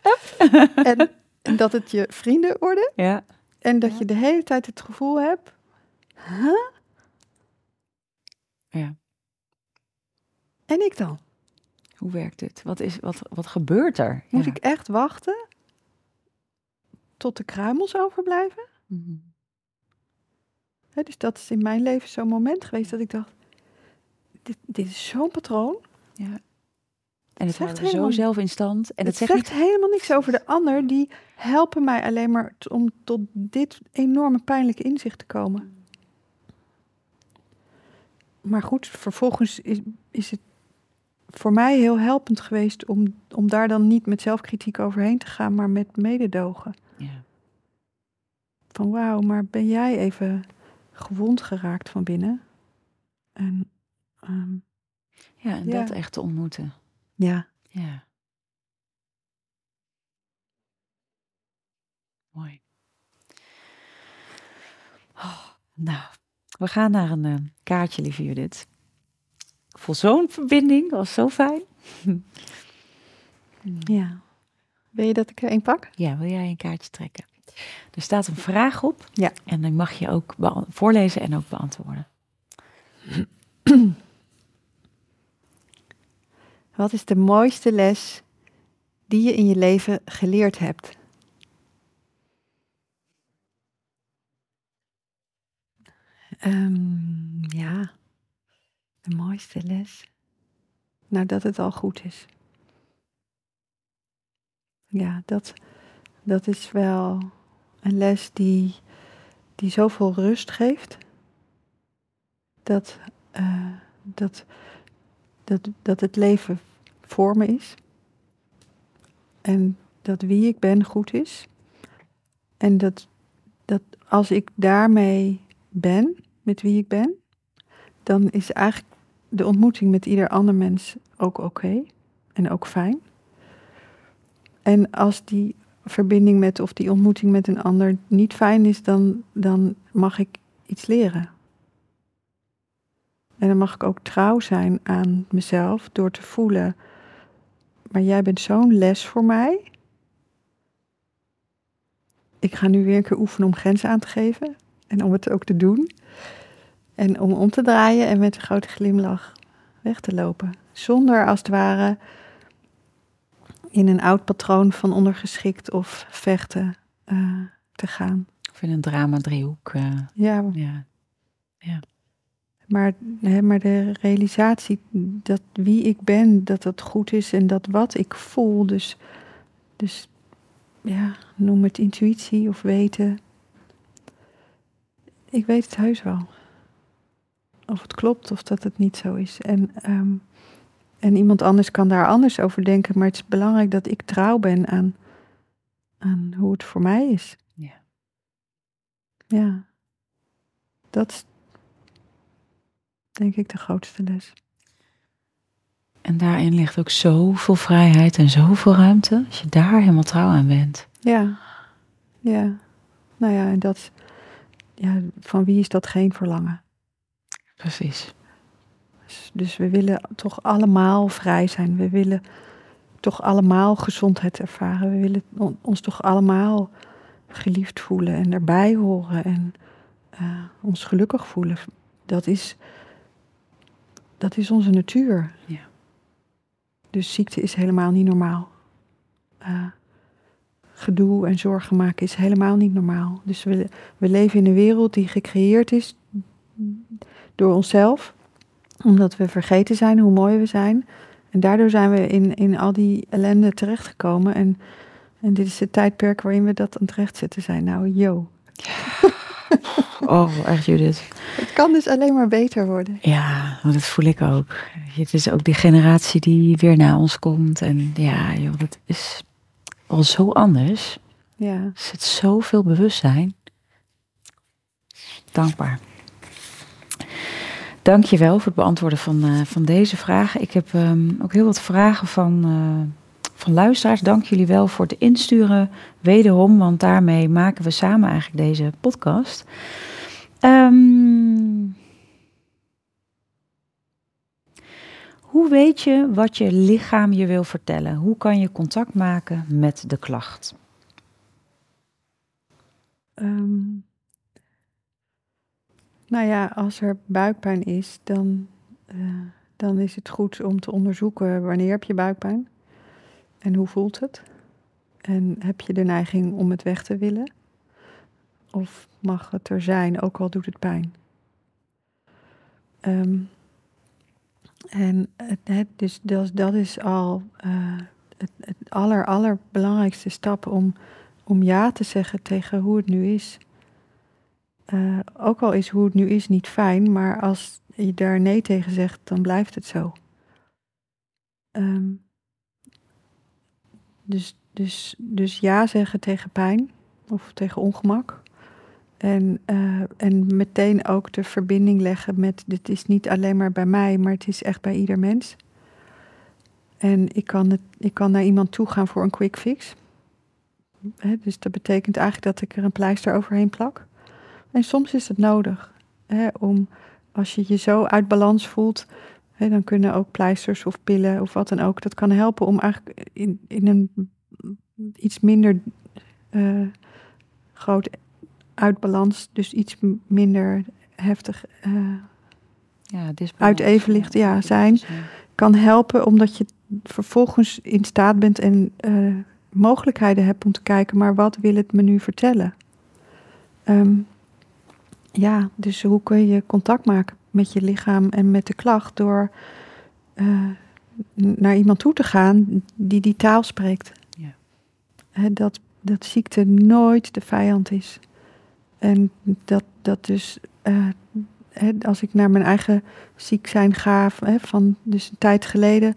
en, en, dat het je vrienden worden. Ja. En dat je de hele tijd het gevoel hebt. Huh? Ja. En ik dan? Hoe werkt dit? Wat, is, wat, wat gebeurt er? Moet ja. ik echt wachten tot de kruimels overblijven? Mm -hmm. He, dus dat is in mijn leven zo'n moment geweest dat ik dacht, dit, dit is zo'n patroon. Ja. En het zegt zo zelf in stand. En het, het zegt, zegt helemaal niks over de ander. Die helpen mij alleen maar om tot dit enorme pijnlijke inzicht te komen. maar goed, vervolgens is, is het voor mij heel helpend geweest om, om daar dan niet met zelfkritiek overheen te gaan, maar met mededogen. Ja. Van wauw, maar ben jij even gewond geraakt van binnen? En, ehm, Ja, en Ja. dat echt te ontmoeten. ja, Ja. Mooi. Oh, nou, we gaan naar een eh, kaartje, lieve Judith. Voel zo'n verbinding, dat was zo fijn. ja. Wil je dat ik er één pak? Ja, wil jij een kaartje trekken? Er staat een vraag op. Ja. En die mag je ook voorlezen en ook beantwoorden. Wat is de mooiste les die je in je leven geleerd hebt? Ehm, ja, de mooiste les. Nou, dat het al goed is. Ja, dat, dat is wel een les die, die zoveel rust geeft. Dat, eh, dat, dat, dat het leven voor me is. En dat wie ik ben goed is. En dat, dat als ik daarmee ben, met wie ik ben, dan is eigenlijk de ontmoeting met ieder ander mens ook oké en ook fijn. En als die verbinding met of die ontmoeting met een ander niet fijn is, dan, dan mag ik iets leren. En dan mag ik ook trouw zijn aan mezelf door te voelen, maar jij bent zo'n les voor mij. Ik ga nu weer een keer oefenen om grenzen aan te geven en om het ook te doen. En om om te draaien en met een grote glimlach weg te lopen. Zonder als het ware in een oud patroon van ondergeschikt of vechten eh, te gaan. Of in een drama-driehoek. eh, Ja, ja. Maar, hè, maar de realisatie dat wie ik ben, dat dat goed is en dat wat ik voel, dus, dus ja, noem het intuïtie of weten. Ik weet het heus wel. Of het klopt of dat het niet zo is. En, ehm, en iemand anders kan daar anders over denken, maar het is belangrijk dat ik trouw ben aan, aan hoe het voor mij is. Ja. Ja, dat is denk ik de grootste les. En daarin ligt ook zoveel vrijheid en zoveel ruimte. Als je daar helemaal trouw aan bent. Ja, ja. Nou ja, en dat, ja, van wie is dat geen verlangen? Precies. Dus, dus we willen toch allemaal vrij zijn. We willen toch allemaal gezondheid ervaren. We willen on- ons toch allemaal geliefd voelen en erbij horen en eh, ons gelukkig voelen. Dat is, dat is onze natuur. Ja. Dus ziekte is helemaal niet normaal. Eh, gedoe en zorgen maken is helemaal niet normaal. Dus we, we leven in een wereld die gecreëerd is door onszelf, omdat we vergeten zijn hoe mooi we zijn. En daardoor zijn we in, in al die ellende terechtgekomen. En, en dit is het tijdperk waarin we dat aan het rechtzetten zijn. Nou, yo. [laughs] Oh, echt Judith. Het kan dus alleen maar beter worden. Ja, want dat voel ik ook. Het is ook die generatie die weer na ons komt. En ja, joh, dat is al zo anders. Ja, Er zit zoveel bewustzijn. Dankbaar. Dank je wel voor het beantwoorden van, eh, van deze vragen. Ik heb ehm, ook heel wat vragen van, eh, van luisteraars. Dank jullie wel voor het insturen. Wederom, want daarmee maken we samen eigenlijk deze podcast. Ehm, hoe weet je wat je lichaam je wil vertellen? Hoe kan je contact maken met de klacht? Ehm, nou ja, als er buikpijn is, dan, eh, dan is het goed om te onderzoeken wanneer heb je buikpijn en hoe voelt het. En heb je de neiging om het weg te willen? Of mag het er zijn, ook al doet het pijn? Ehm, en het, dus dat, is al eh, het, het aller, allerbelangrijkste stap om, om ja te zeggen tegen hoe het nu is. Eh, ook al is hoe het nu is niet fijn, maar als je daar nee tegen zegt, dan blijft het zo. Ehm, dus, dus, dus ja zeggen tegen pijn of tegen ongemak. En, uh, en meteen ook de verbinding leggen met: dit is niet alleen maar bij mij, maar het is echt bij ieder mens. En ik kan, het, ik kan naar iemand toe gaan voor een quick fix. dus dat betekent eigenlijk dat ik er een pleister overheen plak. En soms is het nodig om, als je je zo uit balans voelt, dan kunnen ook pleisters of pillen of wat dan ook, dat kan helpen om eigenlijk in, in een iets minder uh, groot uitbalans, dus iets minder heftig uh, ja, uit evenlicht ja, zijn, kan helpen omdat je vervolgens in staat bent en uh, mogelijkheden hebt om te kijken, maar wat wil het me nu vertellen? Um, ja, dus hoe kun je contact maken met je lichaam en met de klacht door uh, naar iemand toe te gaan die die taal spreekt? Ja. dat, dat ziekte nooit de vijand is. En dat, dat dus, uh, als ik naar mijn eigen ziek zijn ga, van dus een tijd geleden,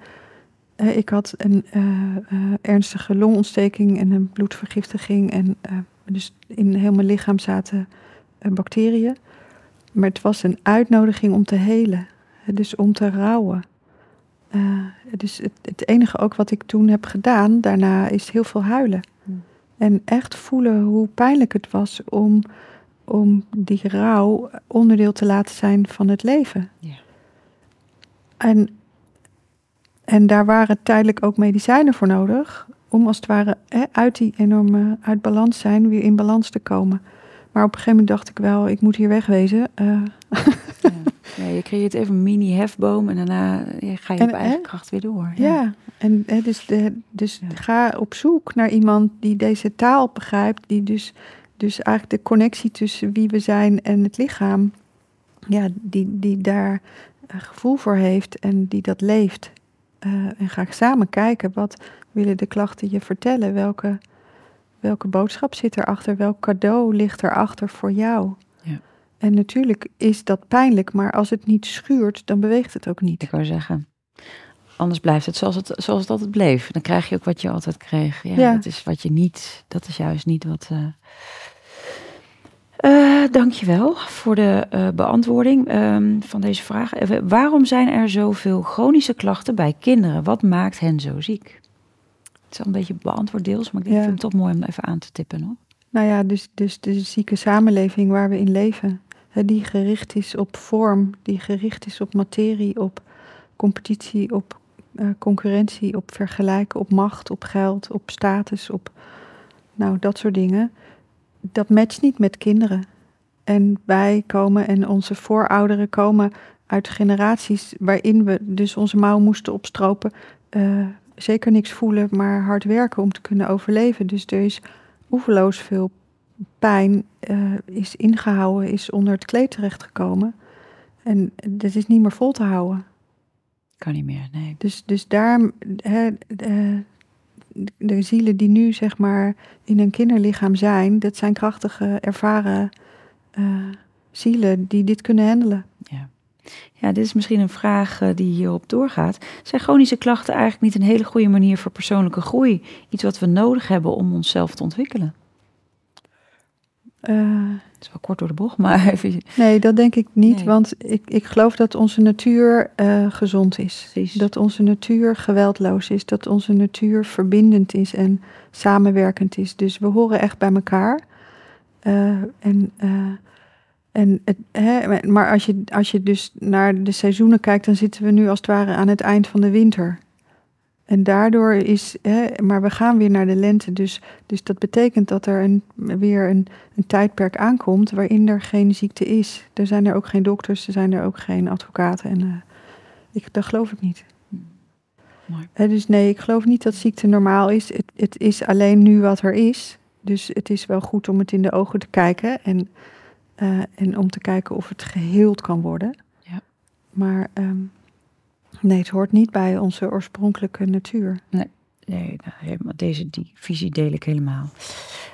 ik had een uh, ernstige longontsteking en een bloedvergiftiging. En dus in heel mijn lichaam zaten bacteriën. Maar het was een uitnodiging om te helen. Dus om te rouwen. dus het, het, enige ook wat ik toen heb gedaan daarna is heel veel huilen. Hmm. En echt voelen hoe pijnlijk het was om, om die rouw onderdeel te laten zijn van het leven. Ja. En en daar waren tijdelijk ook medicijnen voor nodig. Om als het ware hè, uit die enorme uit balans zijn weer in balans te komen. Maar op een gegeven moment dacht ik wel, ik moet hier wegwezen. Uh. Ja. je creëert even een mini hefboom en daarna ga je op eigen kracht weer door. Ja, ja en hè, dus, de, dus ga op zoek naar iemand die deze taal begrijpt. Die dus, dus eigenlijk de connectie tussen wie we zijn en het lichaam. Ja, die, die daar gevoel voor heeft en die dat leeft. Uh, en ga samen kijken wat willen de klachten je vertellen. Welke, welke boodschap zit erachter? Welk cadeau ligt erachter voor jou? Ja. En natuurlijk is dat pijnlijk, maar als het niet schuurt, dan beweegt het ook niet. Ik wou zeggen, anders blijft het zoals het, zoals het altijd bleef. Dan krijg je ook wat je altijd kreeg. Ja, ja. Dat is wat je niet, dat is juist niet wat. Uh, uh, dankjewel voor de uh, beantwoording um, van deze vraag. Waarom zijn er zoveel chronische klachten bij kinderen? Wat maakt hen zo ziek? Het is al een beetje beantwoord deels, maar ik denk, ja. vind het toch mooi om even aan te tippen. Hoor. Nou ja, dus, dus de zieke samenleving waar we in leven, hè, die gericht is op vorm, die gericht is op materie, op competitie, op concurrentie, op vergelijken, op macht, op geld, op status, op nou, dat soort dingen dat matcht niet met kinderen. En wij komen en onze voorouderen komen uit generaties waarin we dus onze mouw moesten opstropen. Uh, zeker niks voelen, maar hard werken om te kunnen overleven. Dus er is oeverloos veel pijn, uh, is ingehouden, is onder het kleed terechtgekomen. En dat is niet meer vol te houden. Kan niet meer, nee. Dus, dus daar, hè, uh, de zielen die nu zeg maar in een kinderlichaam zijn, dat zijn krachtige, ervaren uh, zielen die dit kunnen handelen. Ja. Ja, dit is misschien een vraag uh, die hierop doorgaat. Zijn chronische klachten eigenlijk niet een hele goede manier voor persoonlijke groei? Iets wat we nodig hebben om onszelf te ontwikkelen? Uh, het is wel kort door de bocht, maar [laughs] even... Nee, dat denk ik niet, want ik, ik geloof dat onze natuur uh, gezond is. Precies. Dat onze natuur geweldloos is, dat onze natuur verbindend is en samenwerkend is. Dus we horen echt bij elkaar. Uh, en en het, hè, maar als je, als je dus naar de seizoenen kijkt, dan zitten we nu als het ware aan het eind van de winter. En daardoor is, hè, maar we gaan weer naar de lente. Dus, dus dat betekent dat er een, weer een, een tijdperk aankomt waarin er geen ziekte is. Er zijn er ook geen dokters, er zijn er ook geen advocaten. En uh, ik, dat geloof ik niet. Mooi. Hè, dus nee, ik geloof niet dat ziekte normaal is. Het, het is alleen nu wat er is. Dus het is wel goed om het in de ogen te kijken en, uh, en om te kijken of het geheeld kan worden. Ja. Maar um, Nee, het hoort niet bij onze oorspronkelijke natuur. Nee, nee nou, deze die visie deel ik helemaal.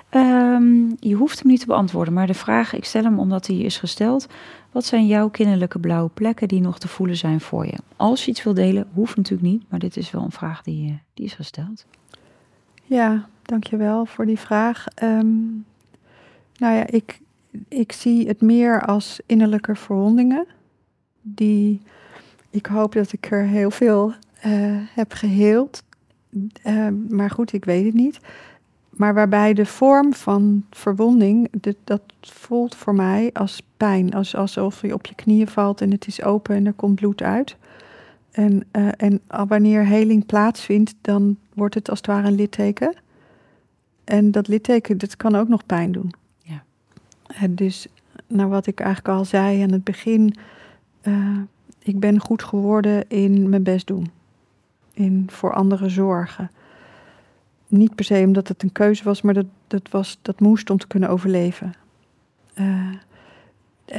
Ehm, je hoeft hem niet te beantwoorden, maar de vraag, ik stel hem omdat hij is gesteld. Wat zijn jouw kinderlijke blauwe plekken die nog te voelen zijn voor je? Als je iets wil delen, hoeft natuurlijk niet, maar dit is wel een vraag die, eh, die is gesteld. Ja, dankjewel voor die vraag. Ehm, nou ja, ik, ik zie het meer als innerlijke verwondingen. Die ik hoop dat ik er heel veel uh, heb geheeld. Uh, maar goed, ik weet het niet. Maar waarbij de vorm van verwonding, dat voelt voor mij als pijn. Als, alsof je op je knieën valt en het is open en er komt bloed uit. En, uh, en wanneer heling plaatsvindt, dan wordt het als het ware een litteken. En dat litteken, dat kan ook nog pijn doen. Dus, nou wat ik eigenlijk al zei aan het begin, uh, ik ben goed geworden in mijn best doen. In voor anderen zorgen. Niet per se omdat het een keuze was, maar dat, dat, was, dat moest om te kunnen overleven. Uh,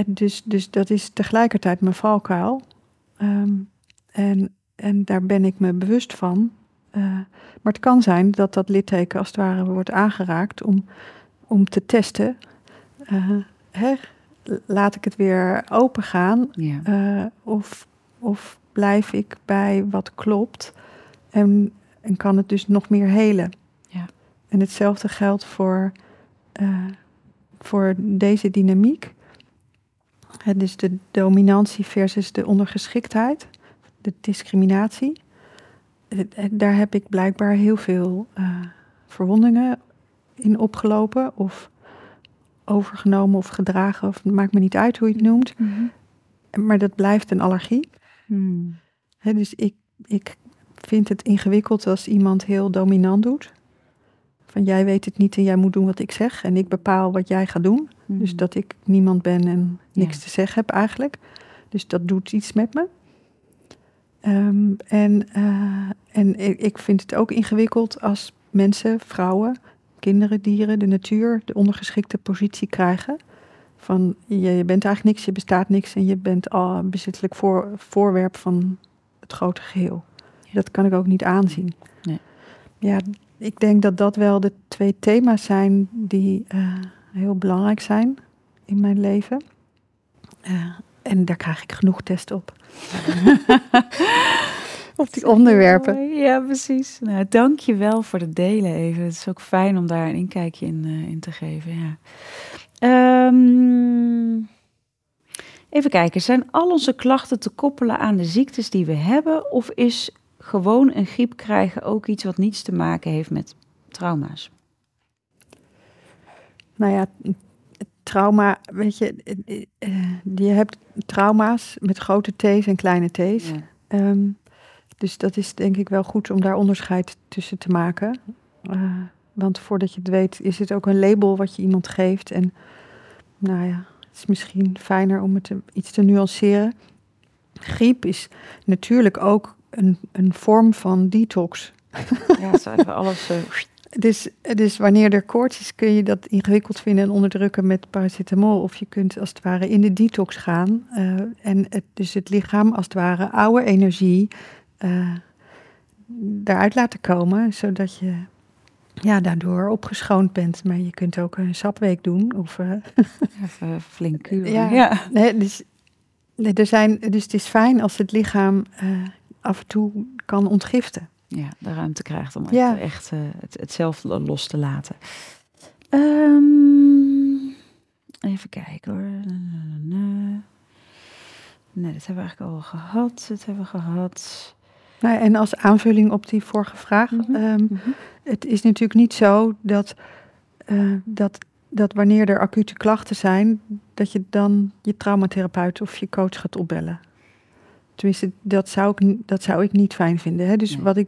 dus, dus dat is tegelijkertijd mijn valkuil. Um, en, en daar ben ik me bewust van. Uh, maar het kan zijn dat dat litteken als het ware wordt aangeraakt om, om te testen. Uh, hè, laat ik het weer open gaan? Ja. Uh, of, of blijf ik bij wat klopt? En, en kan het dus nog meer helen? Ja. En hetzelfde geldt voor, uh, voor deze dynamiek. Het is de dominantie versus de ondergeschiktheid, de discriminatie. Daar heb ik blijkbaar heel veel verwondingen in opgelopen of overgenomen of gedragen, of het maakt me niet uit hoe je het noemt. Mm Maar dat blijft een allergie. Mm. dus ik, ik vind het ingewikkeld als iemand heel dominant doet. Van jij weet het niet en jij moet doen wat ik zeg en ik bepaal wat jij gaat doen. Mm. Dus dat ik niemand ben en niks te zeggen heb eigenlijk. Dus dat doet iets met me. Um, en uh, en ik vind het ook ingewikkeld als mensen, vrouwen, kinderen, dieren, de natuur de ondergeschikte positie krijgen. Van je, je bent eigenlijk niks, je bestaat niks en je bent al bezittelijk voor, voorwerp van het grote geheel. Dat kan ik ook niet aanzien. Nee. Ja, ik denk dat dat wel de twee thema's zijn die uh, heel belangrijk zijn in mijn leven. Uh, en daar krijg ik genoeg test op. [laughs] op die onderwerpen. Ja, precies. Nou, dank je wel voor het delen even. Het is ook fijn om daar een inkijkje in, uh, in te geven. Ja. Um, even kijken, zijn al onze klachten te koppelen aan de ziektes die we hebben? Of is gewoon een griep krijgen ook iets wat niets te maken heeft met trauma's? Nou ja, trauma, weet je, eh, eh, je hebt trauma's met grote T's en kleine T's. Ja. Um, dus dat is denk ik wel goed om daar onderscheid tussen te maken. Uh, want voordat je het weet, is het ook een label wat je iemand geeft. En nou ja, het is misschien fijner om het te, iets te nuanceren. Griep is natuurlijk ook een, een vorm van detox. Ja, zo even alles. Uh... [laughs] Dus, dus wanneer er koorts is, kun je dat ingewikkeld vinden en onderdrukken met paracetamol. Of je kunt als het ware in de detox gaan. Uh, en het, dus het lichaam als het ware oude energie uh, daaruit laten komen, zodat je ja, daardoor opgeschoond bent. Maar je kunt ook een sapweek doen. Of, uh, [laughs] Even flink kuren. Ja, ja. Nee, dus, nee, er zijn, dus het is fijn als het lichaam uh, af en toe kan ontgiften. Ja, de ruimte krijgt om ja. echt het, het zelf los te laten. Um, even kijken hoor. Nee, dat hebben we eigenlijk al gehad. Dat hebben we gehad. Nou, en als aanvulling op die vorige vraag. Mm Het is natuurlijk niet zo dat, uh, dat, dat wanneer er acute klachten zijn, dat je dan je traumatherapeut of je coach gaat opbellen. Tenminste, dat zou ik, dat zou ik niet fijn vinden. Hè? Dus wat ik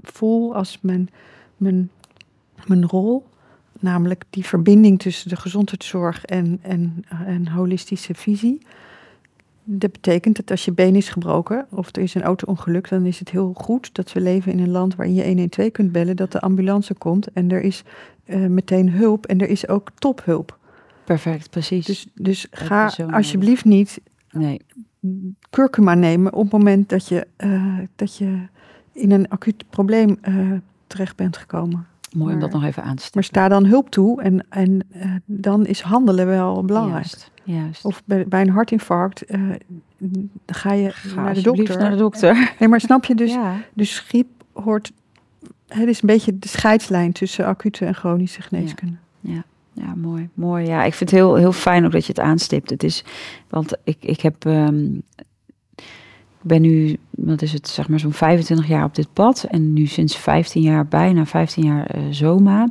voel als mijn, mijn, mijn rol, namelijk die verbinding tussen de gezondheidszorg en, en, en holistische visie dat betekent dat als je been is gebroken of er is een auto-ongeluk, dan is het heel goed dat we leven in een land waarin je 112 kunt bellen, dat de ambulance komt en er is uh, meteen hulp en er is ook tophulp. Perfect, precies. Dus, dus ga alsjeblieft niet nee. kurkuma nemen op het moment dat je, uh, dat je in een acuut probleem uh, terecht bent gekomen. Mooi om Maar- dat nog even aan te Maar stippen. sta dan hulp toe en, en eh, dan is handelen wel belangrijk. Juist, juist. Of bij, bij een hartinfarct eh, ga je Ga naar de dokter. naar de dokter. [laughs] Nee, maar snap je dus, ja. dus griep hoort... Het is een beetje de scheidslijn tussen acute en chronische geneeskunde. Ja, mooi. Mooi. Ja, ik vind het heel, heel fijn ook dat je het aanstipt. Het is, want ik, ik heb, ehm, ik ben nu, wat is het, zeg maar zo'n 25 jaar op dit pad. En nu sinds 15 jaar, bijna 15 jaar eh, Zoma.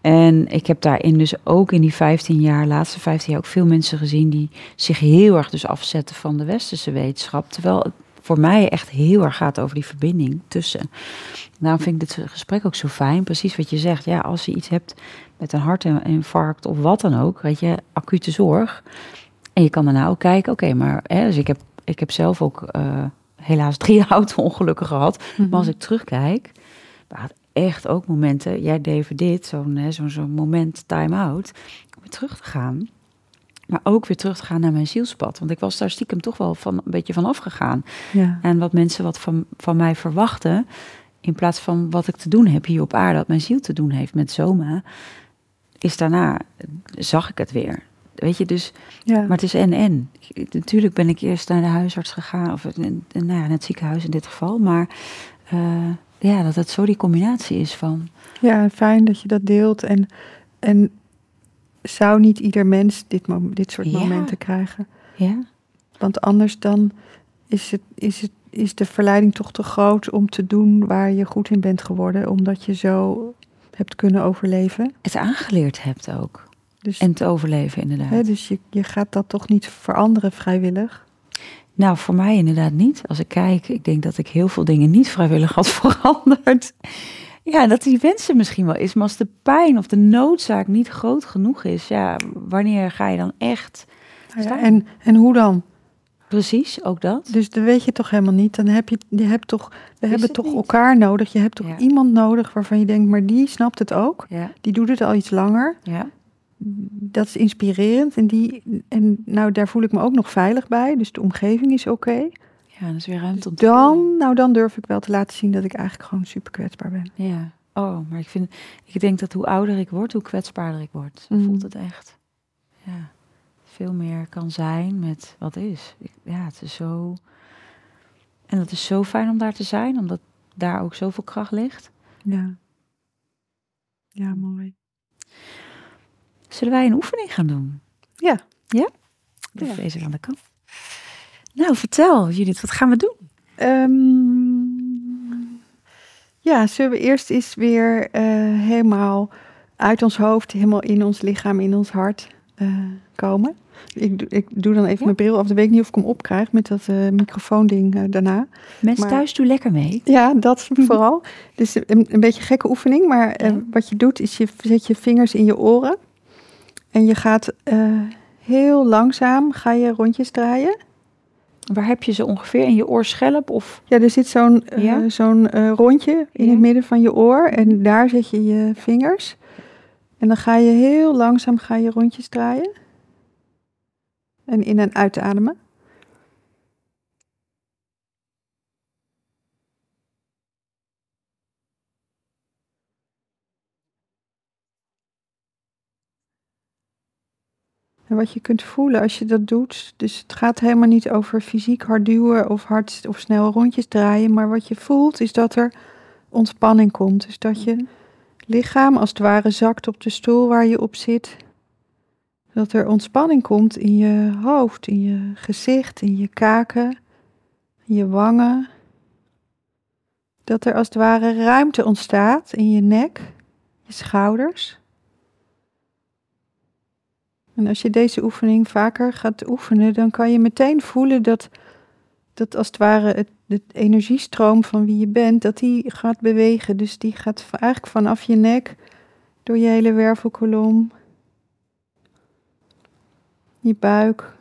En ik heb daarin dus ook in die 15 jaar, laatste 15 jaar, ook veel mensen gezien die zich heel erg dus afzetten van de westerse wetenschap. Terwijl het voor mij echt heel erg gaat over die verbinding tussen. Daarom vind ik dit gesprek ook zo fijn. Precies wat je zegt. Ja, als je iets hebt met een hartinfarct of wat dan ook, weet je, acute zorg. En je kan daarna ook kijken, oké, maar hè, dus ik heb, ik heb zelf ook eh, helaas drie [laughs] auto-ongelukken gehad. Mhm. Maar als ik terugkijk, waren echt ook momenten. Jij deed dit, zo'n zo'n moment time-out, om weer terug te gaan. Maar ook weer terug te gaan naar mijn zielspad. Want ik was daar stiekem toch wel van, een beetje van afgegaan. Ja. En wat mensen wat van, van mij verwachten, in plaats van wat ik te doen heb hier op aarde, wat mijn ziel te doen heeft met Zoma, is daarna, zag ik het weer. Weet je, dus, ja. maar het is en-en. Natuurlijk ben ik eerst naar de huisarts gegaan, of in- nou ja, naar het ziekenhuis in dit geval, maar eh, ja, dat het zo die combinatie is van, Ja, fijn dat je dat deelt. En, en zou niet ieder mens dit, dit soort Ja. momenten krijgen? ja, Want anders dan is, het, is, het, is de verleiding toch te groot om te doen waar je goed in bent geworden, omdat je zo hebt kunnen overleven. het aangeleerd hebt ook. Dus, En te overleven inderdaad. hè, dus je, je gaat dat toch niet veranderen vrijwillig. Nou, voor mij inderdaad niet. Als ik kijk, ik denk dat ik heel veel dingen niet vrijwillig had [laughs] veranderd. Ja, dat die wensen misschien wel is. Maar als de pijn of de noodzaak niet groot genoeg is, ja, wanneer ga je dan echt... Nou ja, en, en hoe dan? Precies, ook dat. Dus dat weet je toch helemaal niet. Dan heb je, je hebt toch, we hebben toch niet. elkaar nodig. Je hebt toch Ja. iemand nodig waarvan je denkt, maar die snapt het ook. Ja, Die doet het al iets langer. ja. Dat is inspirerend. En, die, en nou, daar voel ik me ook nog veilig bij. Dus de omgeving is oké. ja dat is weer ruimte om te Dan, nou, dan durf ik wel te laten zien dat ik eigenlijk gewoon super kwetsbaar ben. Ja. Oh, maar ik vind, ik denk dat hoe ouder ik word, hoe kwetsbaarder ik word. Mhm. voelt het echt. Ja. Veel meer kan zijn met wat is. Ik- ja, het is zo... En het is zo fijn om daar te zijn, omdat daar ook zoveel kracht ligt. Ja. Ja, mooi. Zullen wij een oefening gaan doen? Ja. Ja? Ja. Even deze aan de kant. Nou, vertel Judith, wat gaan we doen? Ehm, ja, zullen we eerst eens weer eh, helemaal uit ons hoofd, helemaal in ons lichaam, in ons hart eh, komen? Ik, doe- ik doe dan even Ja. mijn bril af. Dan weet ik niet of ik hem opkrijg met dat eh microfoonding daarna. Mensen Maar- thuis, doe lekker mee. Ja, dat [laughs] vooral. Dus een, een beetje een gekke oefening, maar Ja. wat je doet is je zet je vingers in je oren en je gaat eh, heel langzaam ga je rondjes draaien. Waar heb je ze ongeveer? In je oorschelp? Of... Ja, er zit zo'n eh, zo'n eh, rondje in Ja. het midden van je oor en daar zet je je vingers. En dan ga je heel langzaam ga je rondjes draaien. En in en uitademen. En wat je kunt voelen als je dat doet, dus het gaat helemaal niet over fysiek hard duwen of hard of snel rondjes draaien, maar wat je voelt is dat er ontspanning komt. Dus dat je lichaam als het ware zakt op de stoel waar je op zit. Dat er ontspanning komt in je hoofd, in je gezicht, in je kaken, in je wangen. Dat er als het ware ruimte ontstaat in je nek, je schouders. En als je deze oefening vaker gaat oefenen, dan kan je meteen voelen dat, dat als het ware het, energiestroom van wie je bent, dat die gaat bewegen. Dus die gaat eigenlijk vanaf je nek door je hele wervelkolom, je buik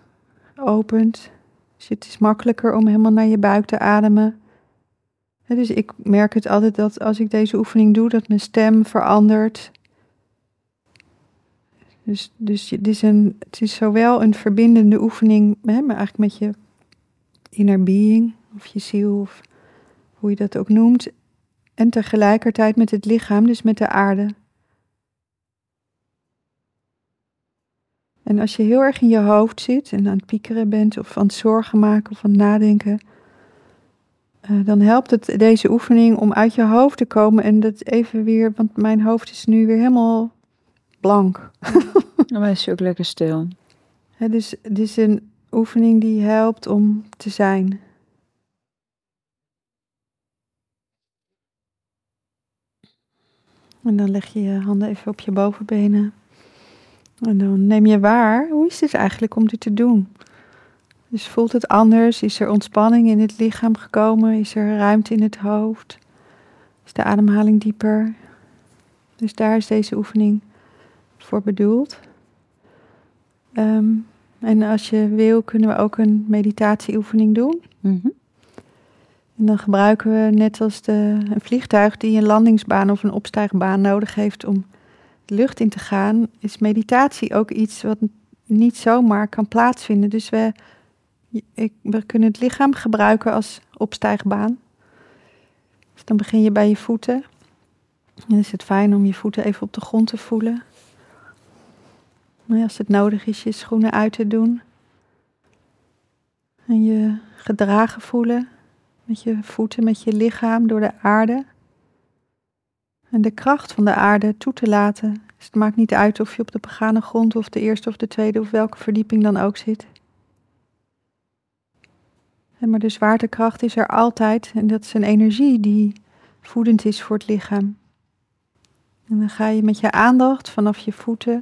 opent. Dus het is makkelijker om helemaal naar je buik te ademen. Dus ik merk het altijd dat als ik deze oefening doe, dat mijn stem verandert. Dus, dus het, is een, het is zowel een verbindende oefening, hè, maar eigenlijk met je inner being, of je ziel, of hoe je dat ook noemt. En tegelijkertijd met het lichaam, dus met de aarde. En als je heel erg in je hoofd zit en aan het piekeren bent of aan het zorgen maken of aan het nadenken, uh, dan helpt het deze oefening om uit je hoofd te komen en dat even weer, want mijn hoofd is nu weer helemaal blank. [laughs] Dan is je ook lekker stil. Het is, het is een oefening die helpt om te zijn. En dan leg je je handen even op je bovenbenen. En dan neem je waar, hoe is het eigenlijk om dit te doen? Dus voelt het anders? Is er ontspanning in het lichaam gekomen? Is er ruimte in het hoofd? Is de ademhaling dieper? Dus daar is deze oefening voor bedoeld. Ehm, en als je wil, kunnen we ook een meditatieoefening doen. Mhm. En dan gebruiken we net als de, een vliegtuig die een landingsbaan of een opstijgbaan nodig heeft om de lucht in te gaan, is meditatie ook iets wat niet zomaar kan plaatsvinden. Dus we, ik, we kunnen het lichaam gebruiken als opstijgbaan. Dus dan begin je bij je voeten. Dan is het fijn om je voeten even op de grond te voelen. Als het nodig is, je schoenen uit te doen. En je gedragen voelen met je voeten, met je lichaam door de aarde. En de kracht van de aarde toe te laten. Dus het maakt niet uit of je op de begane grond of de eerste of de tweede of welke verdieping dan ook zit. En maar de zwaartekracht is er altijd en dat is een energie die voedend is voor het lichaam. En dan ga je met je aandacht vanaf je voeten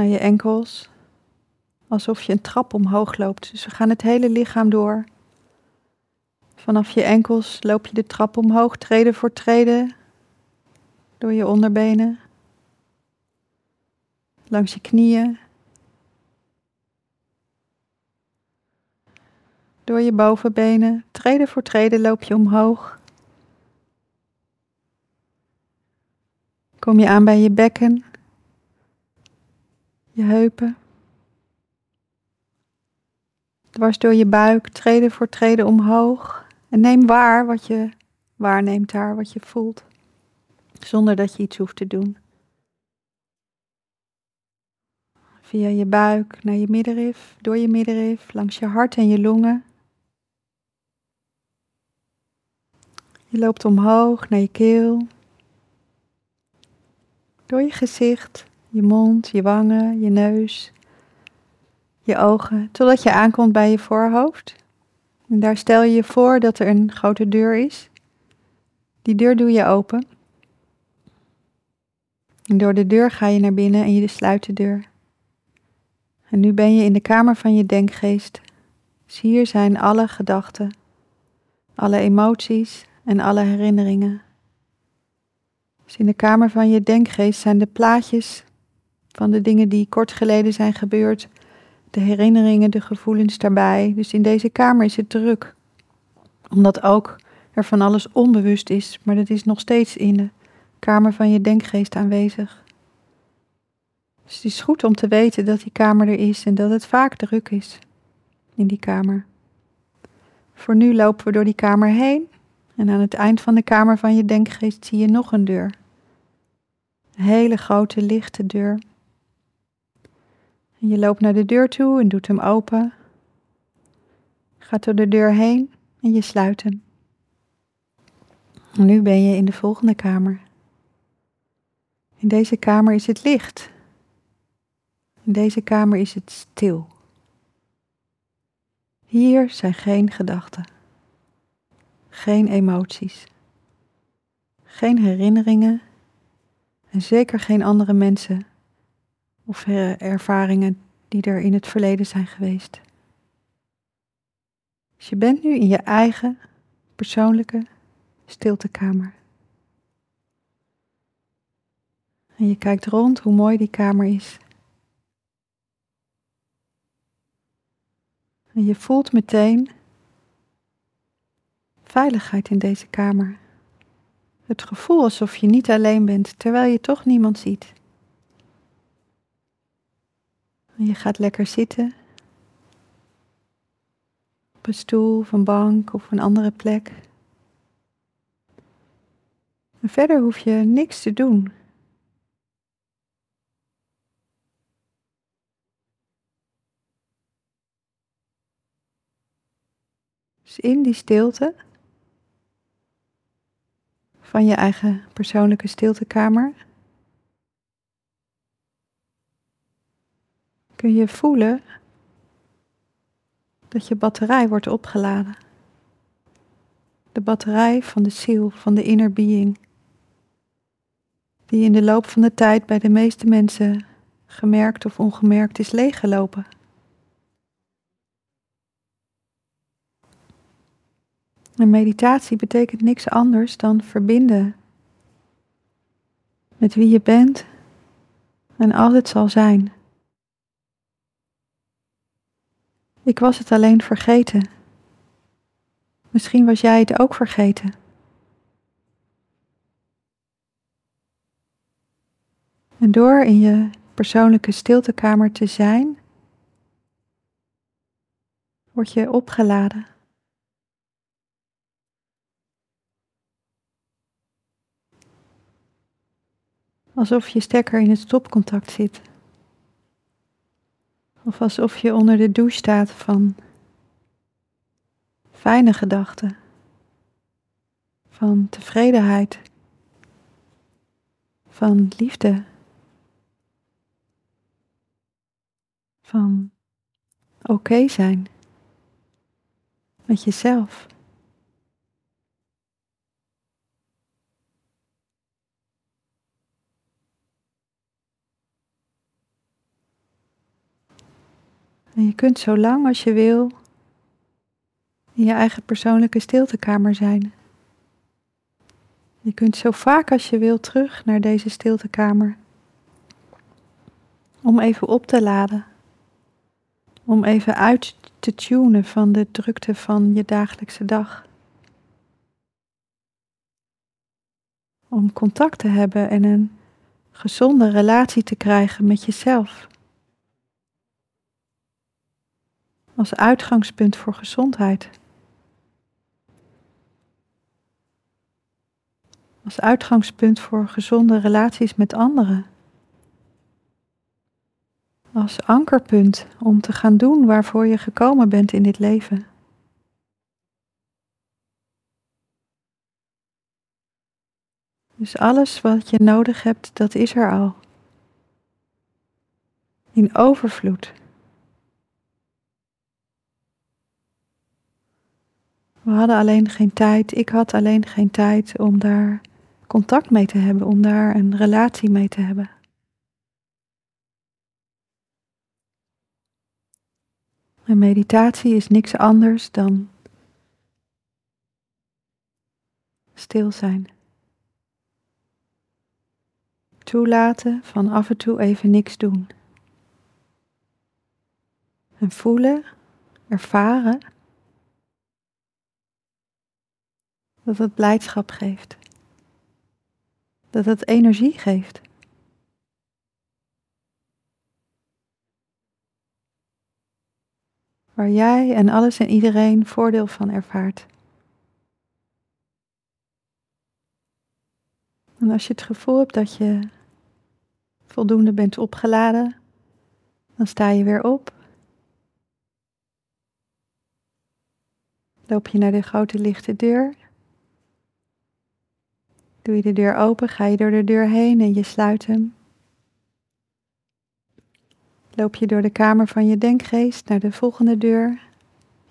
naar je enkels, alsof je een trap omhoog loopt. Dus we gaan het hele lichaam door. Vanaf je enkels loop je de trap omhoog, treden voor treden, door je onderbenen, langs je knieën, door je bovenbenen, treden voor treden loop je omhoog. Kom je aan bij je bekken, heupen. Dwars door je buik, treden voor treden omhoog. En neem waar wat je waarneemt daar, wat je voelt, zonder dat je iets hoeft te doen. Via je buik naar je middenrif, door je middenrif, langs je hart en je longen. Je loopt omhoog naar je keel, door je gezicht, je mond, je wangen, je neus, je ogen, totdat je aankomt bij je voorhoofd. En daar stel je je voor dat er een grote deur is. Die deur doe je open. En door de deur ga je naar binnen en je sluit de deur. En nu ben je in de kamer van je denkgeest. Dus hier zijn alle gedachten, alle emoties en alle herinneringen. Dus in de kamer van je denkgeest zijn de plaatjes van de dingen die kort geleden zijn gebeurd de herinneringen, de gevoelens daarbij. Dus in deze kamer is het druk. Omdat ook er van alles onbewust is, maar dat is nog steeds in de kamer van je denkgeest aanwezig. Dus het is goed om te weten dat die kamer er is en dat het vaak druk is in die kamer. Voor nu lopen we door die kamer heen en aan het eind van de kamer van je denkgeest zie je nog een deur. Een hele grote lichte deur en je loopt naar de deur toe en doet hem open. Gaat door de deur heen en je sluit hem. Nu ben je in de volgende kamer. In deze kamer is het licht. In deze kamer is het stil. Hier zijn geen gedachten, geen emoties, geen herinneringen en zeker geen andere mensen of eh, ervaringen die er in het verleden zijn geweest. Dus je bent nu in je eigen persoonlijke stiltekamer. En je kijkt rond hoe mooi die kamer is. En je voelt meteen veiligheid in deze kamer. Het gevoel alsof je niet alleen bent, terwijl je toch niemand ziet. En je gaat lekker zitten. Op een stoel of een bank of een andere plek. En verder hoef je niks te doen. Dus in die stilte van je eigen persoonlijke stiltekamer kun je voelen dat je batterij wordt opgeladen. De batterij van de ziel, van de inner being, die in de loop van de tijd bij de meeste mensen gemerkt of ongemerkt is leeggelopen. En meditatie betekent niks anders dan verbinden met wie je bent en altijd zal zijn. Ik was het alleen vergeten. Misschien was jij het ook vergeten. En door in je persoonlijke stiltekamer te zijn, word je opgeladen. Alsof je stekker in het stopcontact zit. Of alsof je onder de douche staat van fijne gedachten, van tevredenheid, van liefde, van oké zijn. Met jezelf. En je kunt zo lang als je wil in je eigen persoonlijke stiltekamer zijn. Je kunt zo vaak als je wil terug naar deze stiltekamer. Om even op te laden. Om even uit te tunen van de drukte van je dagelijkse dag. Om contact te hebben en een gezonde relatie te krijgen met jezelf. Als uitgangspunt voor gezondheid. Als uitgangspunt voor gezonde relaties met anderen. Als ankerpunt om te gaan doen waarvoor je gekomen bent in dit leven. Dus alles wat je nodig hebt, dat is er al. In overvloed. We hadden alleen geen tijd, ik had alleen geen tijd om daar contact mee te hebben, om daar een relatie mee te hebben. En meditatie is niks anders dan stil zijn. Toelaten van af en toe even niks doen. En voelen, ervaren Dat het blijdschap geeft. Dat het energie geeft. Waar jij en alles en iedereen voordeel van ervaart. En als je het gevoel hebt dat je voldoende bent opgeladen, dan sta je weer op. Loop je naar de grote lichte deur Doe je de deur open, ga je door de deur heen en je sluit hem. Loop je door de kamer van je denkgeest naar de volgende deur.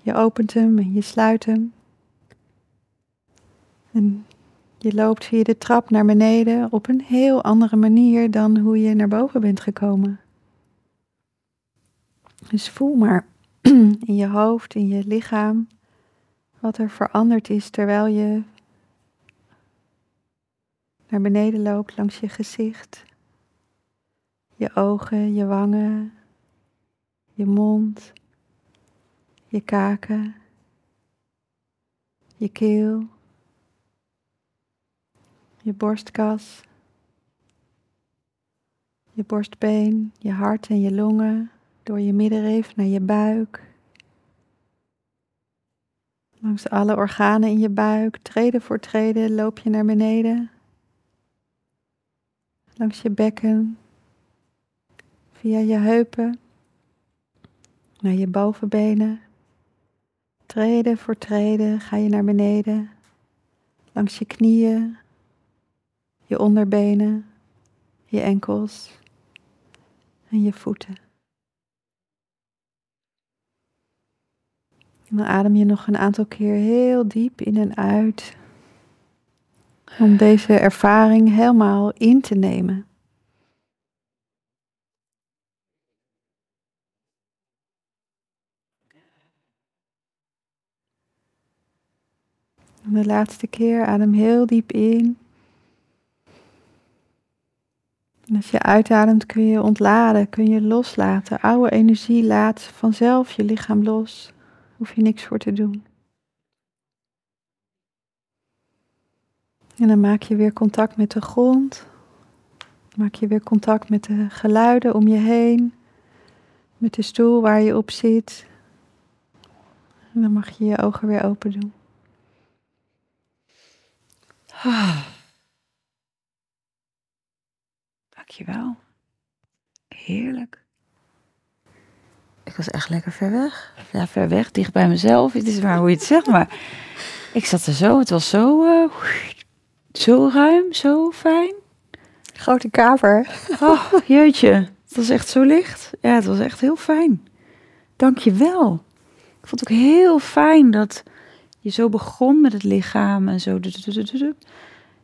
Je opent hem en je sluit hem. En je loopt via de trap naar beneden op een heel andere manier dan hoe je naar boven bent gekomen. Dus voel maar [clears throat] in je hoofd, in je lichaam, wat er veranderd is terwijl je naar beneden loopt langs je gezicht, je ogen, je wangen, je mond, je kaken, je keel, je borstkas, je borstbeen, je hart en je longen, door je middenrif naar je buik. Langs alle organen in je buik, treden voor treden, loop je naar beneden langs je bekken, via je heupen, naar je bovenbenen. Treden voor treden ga je naar beneden, langs je knieën, je onderbenen, je enkels en je voeten. En dan adem je nog een aantal keer heel diep in en uit. Om deze ervaring helemaal in te nemen. En de laatste keer adem heel diep in. Als je uitademt kun je ontladen, kun je loslaten. Oude energie laat vanzelf je lichaam los. Hoef je niks voor te doen. En dan maak je weer contact met de grond. Maak je weer contact met de geluiden om je heen. Met de stoel waar je op zit. En dan mag je je ogen weer open doen. Ah. Dankjewel. Heerlijk. Ik was echt lekker ver weg. Ja, ver weg, dicht bij mezelf. Het is maar hoe je het zegt, maar ik zat er zo. Het was zo, uh, zo ruim, zo fijn. Grote kamer. Oh, jeetje. Het was echt zo licht. Ja, het was echt heel fijn. Dankjewel. Ik vond het ook heel fijn dat je zo begon met het lichaam en zo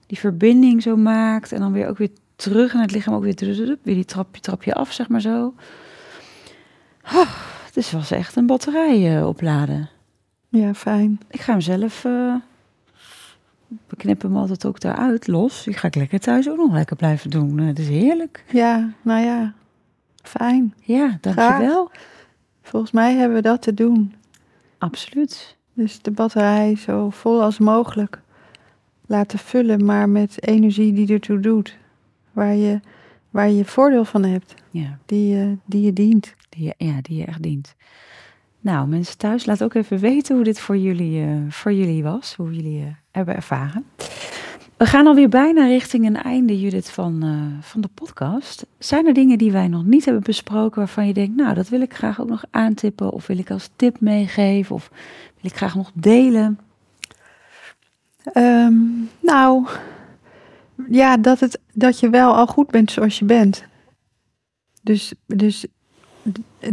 die verbinding zo maakt en dan weer ook weer terug en het lichaam ook weer weer die trapje trapje af zeg maar zo. Oh, dus was echt een batterij uh, opladen. Ja, fijn. Ik ga hem zelf. Uh, we knippen hem altijd ook daaruit los. Die ga ik lekker thuis ook nog lekker blijven doen. Uh, het is heerlijk. Ja, nou ja. Fijn. Ja, dankjewel. Volgens mij hebben we dat te doen. Absoluut. Dus de batterij zo vol als mogelijk laten vullen, maar met energie die ertoe doet. Waar je, waar je voordeel van hebt. Ja. Die, je, die je dient. Die je, ja, die je echt dient. Nou, mensen thuis, laat ook even weten hoe dit voor jullie, uh, voor jullie was. Hoe jullie uh, hebben ervaren. We gaan alweer bijna richting een einde, Judith, van, uh, van de podcast. Zijn er dingen die wij nog niet hebben besproken waarvan je denkt, nou, dat wil ik graag ook nog aantippen, of wil ik als tip meegeven, of wil ik graag nog delen? Um, nou, ja, dat, het, dat je wel al goed bent zoals je bent. Dus, dus,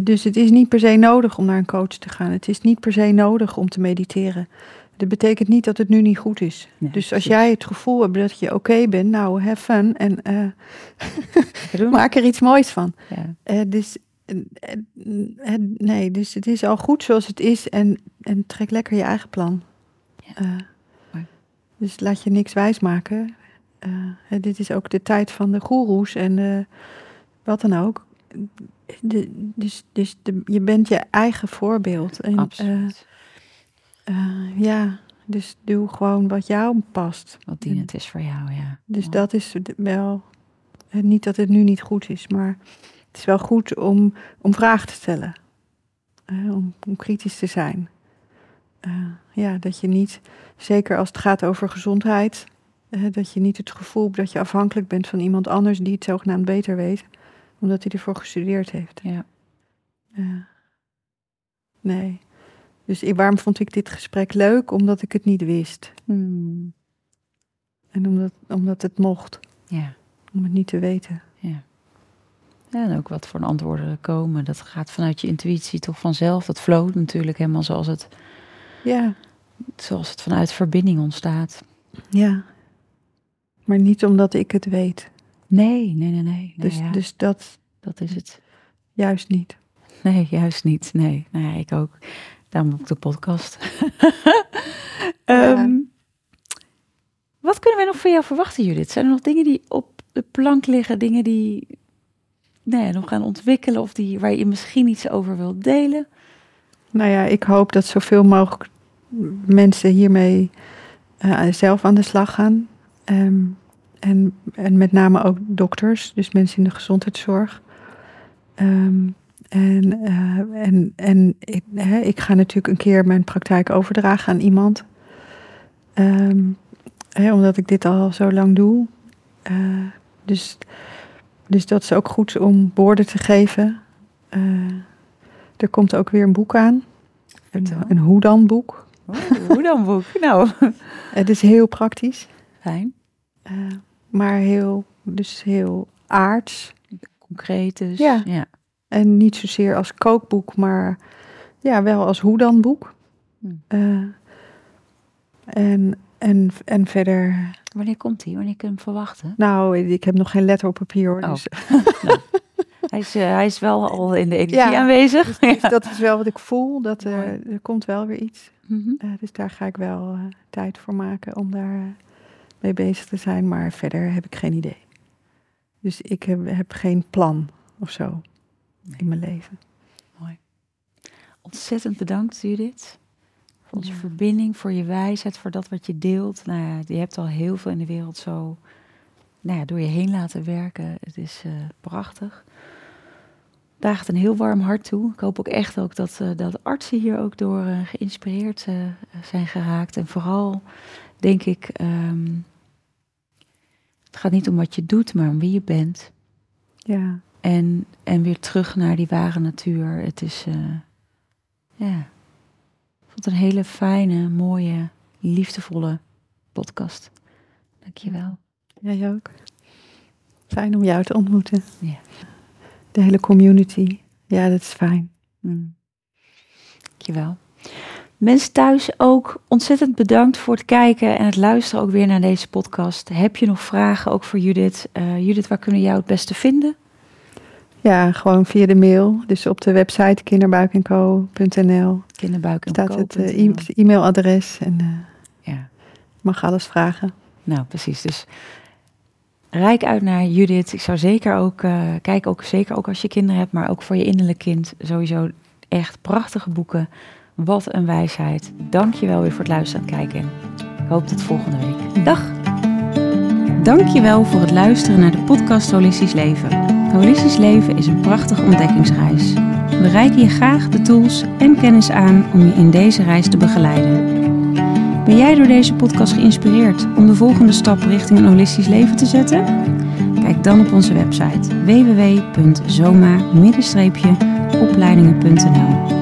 dus het is niet per se nodig om naar een coach te gaan. Het is niet per se nodig om te mediteren. Dat betekent niet dat het nu niet goed is. dus als jij het gevoel hebt dat je oké bent, nou, have fun en uh, [laughs] maak er iets moois van. Ja. Uh, dus, uh, nee, dus het is al goed zoals het is en, en trek lekker je eigen plan. Ja. dus laat je niks wijsmaken. dit is ook de tijd van de goeroes en wat dan ook. De, dus dus de, je bent je eigen voorbeeld. En, Absoluut. Uh, ja, dus doe gewoon wat jou past. Wat dienend is voor jou, ja. Dus dat is wel, niet dat het nu niet goed is, maar het is wel goed om, om vragen te stellen. Uh, om, om, kritisch te zijn. Ja, dat je niet, zeker als het gaat over gezondheid, dat je niet het gevoel hebt dat je afhankelijk bent van iemand anders die het zogenaamd beter weet, omdat hij ervoor gestudeerd heeft. Ja. nee. Dus waarom vond ik dit gesprek leuk? Omdat ik het niet wist. Hmm. En omdat, omdat het mocht. Ja. Om het niet te weten. Ja. En ook wat voor antwoorden er komen. Dat gaat vanuit je intuïtie toch vanzelf. Dat floot natuurlijk helemaal zoals het, ja. zoals het vanuit verbinding ontstaat. Ja. Maar niet omdat ik het weet. Nee, nee, nee, nee. Dus, ja. dus dat, dat is het. Juist niet. Nee, juist niet. Nee, nou ja, ik ook. Daarom ook de podcast. [laughs] um, wat kunnen wij nog van jou verwachten, Judith? Zijn er nog dingen die op de plank liggen? Dingen die nee, nog gaan ontwikkelen? Of die, waar je misschien iets over wilt delen? Nou ja, ik hoop dat zoveel mogelijk mensen hiermee uh, zelf aan de slag gaan. Um, en, en met name ook dokters, dus mensen in de gezondheidszorg. Um, en, uh, en, en ik, hè, ik, ga natuurlijk een keer mijn praktijk overdragen aan iemand. Um, hè, omdat ik dit al zo lang doe. Uh, Dus, dus dat is ook goed om woorden te geven. Eh, er komt ook weer een boek aan. Een, een hoe dan boek. Oh, hoe dan boek? Nou, [laughs] Het is heel praktisch. fijn. eh, maar heel, dus heel aards. Concreet dus. Ja. ja. En niet zozeer als kookboek, maar ja, wel als hoe dan boek. Hmm. Eh, en, en, en verder, Wanneer komt hij? Wanneer kun je hem verwachten? nou, ik heb nog geen letter op papier hoor. Oh. Dus, [laughs] Hij is, eh, hij is wel al in de energie Ja. aanwezig. dus [laughs] dat is wel wat ik voel. Dat Mooi. er, komt wel weer iets. Mhm. Eh, dus daar ga ik wel eh, tijd voor maken om daar eh, mee bezig te zijn. Maar verder heb ik geen idee. Dus ik heb, heb geen plan of zo in mijn leven. Ontzettend bedankt, Judith. Voor onze Ja. verbinding, voor je wijsheid, voor dat wat je deelt. Nou ja, je hebt al heel veel in de wereld zo nou ja, door je heen laten werken. Het is eh, prachtig. Daagt een heel warm hart toe. Ik hoop ook echt ook dat, eh, dat artsen hier ook door eh, geïnspireerd zijn geraakt. En vooral denk ik, ehm, het gaat niet om wat je doet, maar om wie je bent. Ja, En, en weer terug naar die ware natuur. Het is, eh, ja, ik vond het een hele fijne, mooie, liefdevolle podcast. Dankjewel. jij ook. Fijn om jou te ontmoeten. Ja. De hele community. Ja, dat is fijn. Mm. Dankjewel. Mensen thuis ook ontzettend bedankt voor het kijken en het luisteren ook weer naar deze podcast. Heb je nog vragen ook voor Judith? Eh, Judith, waar kunnen jou het beste vinden? Ja, gewoon via de mail. Dus op de website kinderbuikenco.nl Kinderbuik staat het eh, e- e-mailadres. En eh, Ja. mag alles vragen. Nou, precies. Dus rijk uit naar Judith. Ik zou zeker ook, eh kijk ook zeker ook als je kinderen hebt, maar ook voor je innerlijk kind. Sowieso echt prachtige boeken. Wat een wijsheid. Dank je wel weer voor het luisteren en kijken. Ik hoop tot volgende week. Dag! Dankjewel voor het luisteren naar de podcast Holistisch Leven. Holistisch Leven is een prachtige ontdekkingsreis. We reiken je graag de tools en kennis aan om je in deze reis te begeleiden. Ben jij door deze podcast geïnspireerd om de volgende stap richting een holistisch leven te zetten? Kijk dan op onze website www.zoma-opleidingen.nl